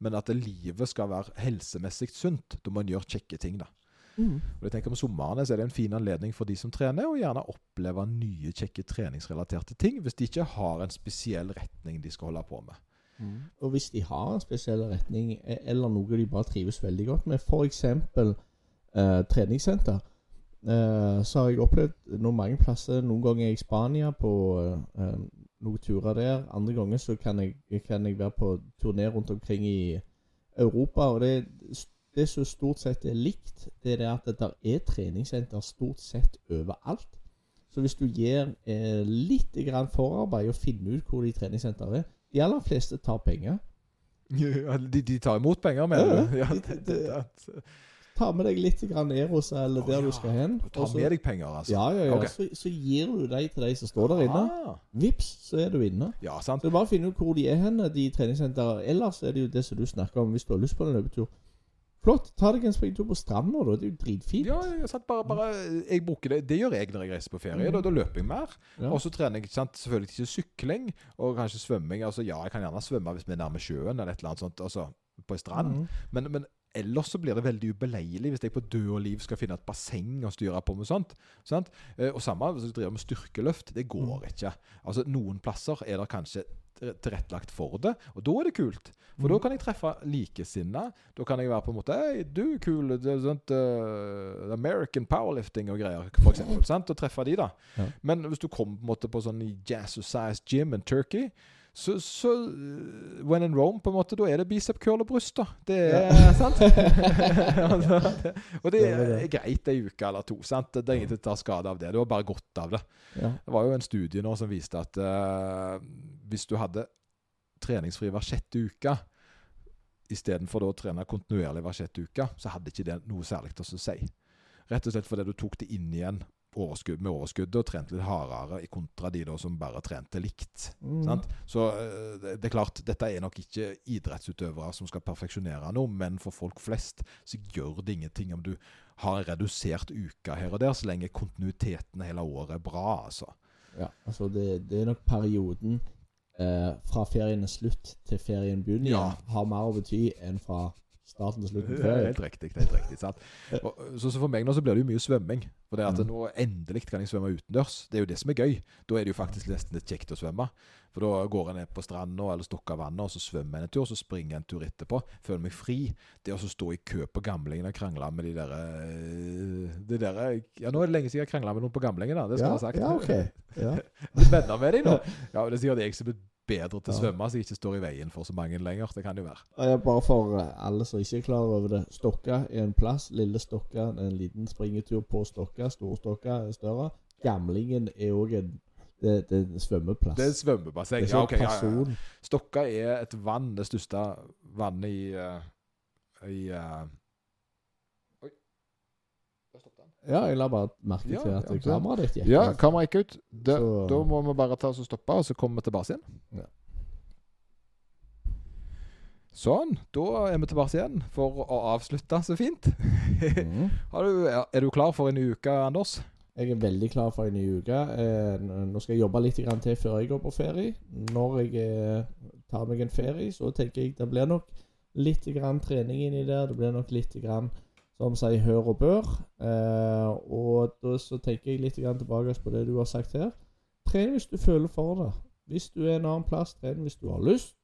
men at livet skal være helsemessig sunt, da må en gjøre kjekke ting, da. Mm. Og jeg tenker Om sommeren så er det en fin anledning for de som trener, å gjerne oppleve nye, kjekke treningsrelaterte ting, hvis de ikke har en spesiell retning de skal holde på med. Mm. Og hvis de har en spesiell retning, e- eller noe de bare trives veldig godt med, f.eks. Eh, treningssenter, eh, så har jeg opplevd noen mange plasser. Noen ganger er jeg i Spania på eh, noen turer der. Andre ganger så kan jeg, kan jeg være på turné rundt omkring i Europa. Og det, det som stort sett er likt, det er at det der er treningssenter stort sett overalt. Så hvis du gir eh, litt grann forarbeid og finner ut hvor de treningssentrene er De aller fleste tar penger. Ja, de, de tar imot penger, mener du? Ja, det, det- det, det, Ta med deg litt grann Eros eller Å, der ja. du skal hen. Ta og så- med deg penger, altså? Ja, ja, ja. Okay. Så, så gir du dem til de som står der inne. Ah, Vips, så er du inne. ja, sant. Så er bare finner ut hvor de er hen, de treningssentrene. Ellers er det jo det som du snakker om, hvis du har lyst på en løpetur. Flott. Ta deg en springtur på stranda, da. Det er jo dritfint. Ja, jeg satt Bare, bare, jeg bruker det. det gjør jeg når jeg reiser på ferie. Da, da løper jeg mer. Ja. Og så trener jeg ikke sant? selvfølgelig ikke sykling og kanskje svømming. Altså, ja, jeg kan gjerne svømme hvis vi er nærme sjøen eller et eller annet sånt. Altså, på en strand. Mm. Men, men ellers så blir det veldig ubeleilig hvis jeg på død og liv skal finne et basseng og styre på med sånt. Sant? Eh, Og samme hvis du driver med styrkeløft. Det går Mm. ikke. Altså Noen plasser er det kanskje tilrettelagt for det, og da er det kult. For Mm. da kan jeg treffe likesinna. Da kan jeg være på en måte Hei, du kul. Det sånt uh, American powerlifting og greier, for eksempel. sant? Og treffe de, da. Ja. Men hvis du kommer på en måte på sånn Jazzercise Gym in Turkey så, så uh, When in Rome, på en måte, da er det bicep curl og bryst, da. Det er Ja. sant? det, og det er greit ei uke eller to. sant? Det er ingen som tar skade av det. Du har bare godt av det. Ja. Det var jo en studie nå som viste at eh, hvis du hadde treningsfri hver sjette uke istedenfor å trene kontinuerlig hver sjette uke, så hadde ikke det noe særlig til å si. Rett og slett fordi du tok det inn igjen overskudd, med overskuddet og trente litt hardere, i kontra de da som bare trente likt. Mm. Sant? Så eh, det er klart, dette er nok ikke idrettsutøvere som skal perfeksjonere noe, men for folk flest så gjør det ingenting om du har redusert uke her og der, så lenge kontinuiteten hele året er bra, altså. Ja, altså det, det er nok perioden eh, fra ferien er slutt til ferien begynner Ja. har mer å bety enn fra starten og slutten Det er helt riktig. helt riktig, sant? Og, så, så for meg nå så blir det jo mye svømming. For det at Mm. nå endelig kan jeg svømme utendørs. Det er jo det som er gøy. Da er det jo faktisk nesten litt kjekt å svømme. For da går jeg ned på stranda eller stukker vannet, og så svømmer jeg en tur, og så springer en tur etterpå. Føler meg fri. Det å stå i kø på gamlingen og krangle med de der, eh, de der Ja, nå er det lenge siden jeg krangla med noen på gamlingen, da. Det skal Ja, ha sagt. ja, okay. Ja. Venner med dem nå. Ja, det er sikkert jeg som er bedre til å Ja. svømme, så jeg ikke står i veien for så mange lenger. Det kan jo være. Jeg bare for alle som ikke er klar over det. Stokka er en plass. Lille Stokka er en liten springetur på Stokka. Storstokka er større. Gamlingen er òg en det, det er en svømmeplass. Det er en svømmebasseng. Det er Ja, okay, ja, ja, ja. Stokka er et vann, det største vannet i, eh, i eh, Oi. Der stoppet den. Ja, jeg la bare merke Ja, til at ja, kameraet ditt gikk. Ja, av. kameraet gikk ut. Det, Så- Da må vi bare ta oss og stoppe, og så kommer vi tilbake igjen. Ja. Sånn. Da er vi tilbake igjen for å avslutte så fint. Mm. Har du, er du klar for en uke, Anders? Jeg er veldig klar for en ny uke. Eh, nå skal jeg jobbe litt grann til før jeg går på ferie. Når jeg eh, tar meg en ferie, så tenker jeg det blir nok litt grann trening inni der. Det blir nok litt grann, som sier hør og bør. Eh, og da så tenker jeg litt grann tilbake på det du har sagt her. Tren hvis du føler for det. Hvis du er en annen plass, tren hvis du har lyst.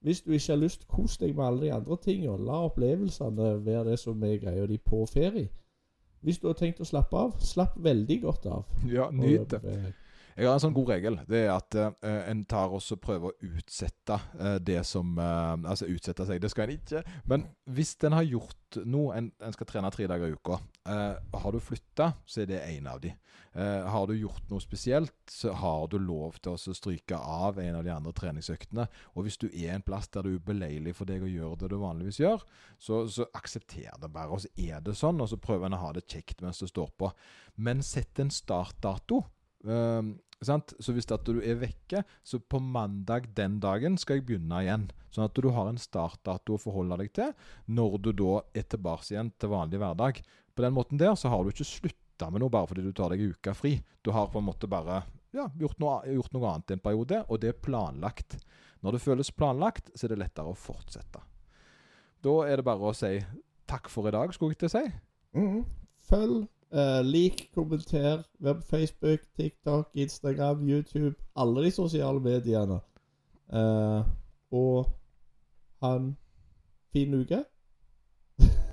Hvis du ikke har lyst, kos deg med alle de andre tingene. La opplevelsene være det som er greia di på ferie. Hvis du har tenkt å slappe av, slapp veldig godt av. Ja, nyt det. Jeg har en sånn god regel. Det er at uh, en tar også prøver å utsette uh, det som uh, Altså utsette seg, det skal en ikke. Men hvis en har gjort noe En, en skal trene tre dager i uka. har du flytta, så er det en av de. Har du gjort noe spesielt, så har du lov til å stryke av en av de andre treningsøktene. Og hvis du er en plass der det er ubeleilig for deg å gjøre det du vanligvis gjør, så, så aksepter det bare. Og så er det sånn, og så prøver en å ha det kjekt mens det står på. Men sett en startdato. Eh, Sant? Så hvis at du er vekke, så på mandag den dagen skal jeg begynne igjen. Sånn at du har en startdato å forholde deg til når du da er tilbake igjen til vanlig hverdag. På den måten der så har du ikke slutta med noe bare fordi du tar deg en uke fri. Du har på en måte bare ja, gjort, noe, gjort noe annet i en periode, og det er planlagt. Når det føles planlagt, så er det lettere å fortsette. Da er det bare å si takk for i dag, skulle jeg til å si. mhm. Følg, eh, lik, kommenter. Vær på Facebook, TikTok, Instagram, YouTube. Alle de sosiale mediene. Uh, og ha en fin uke.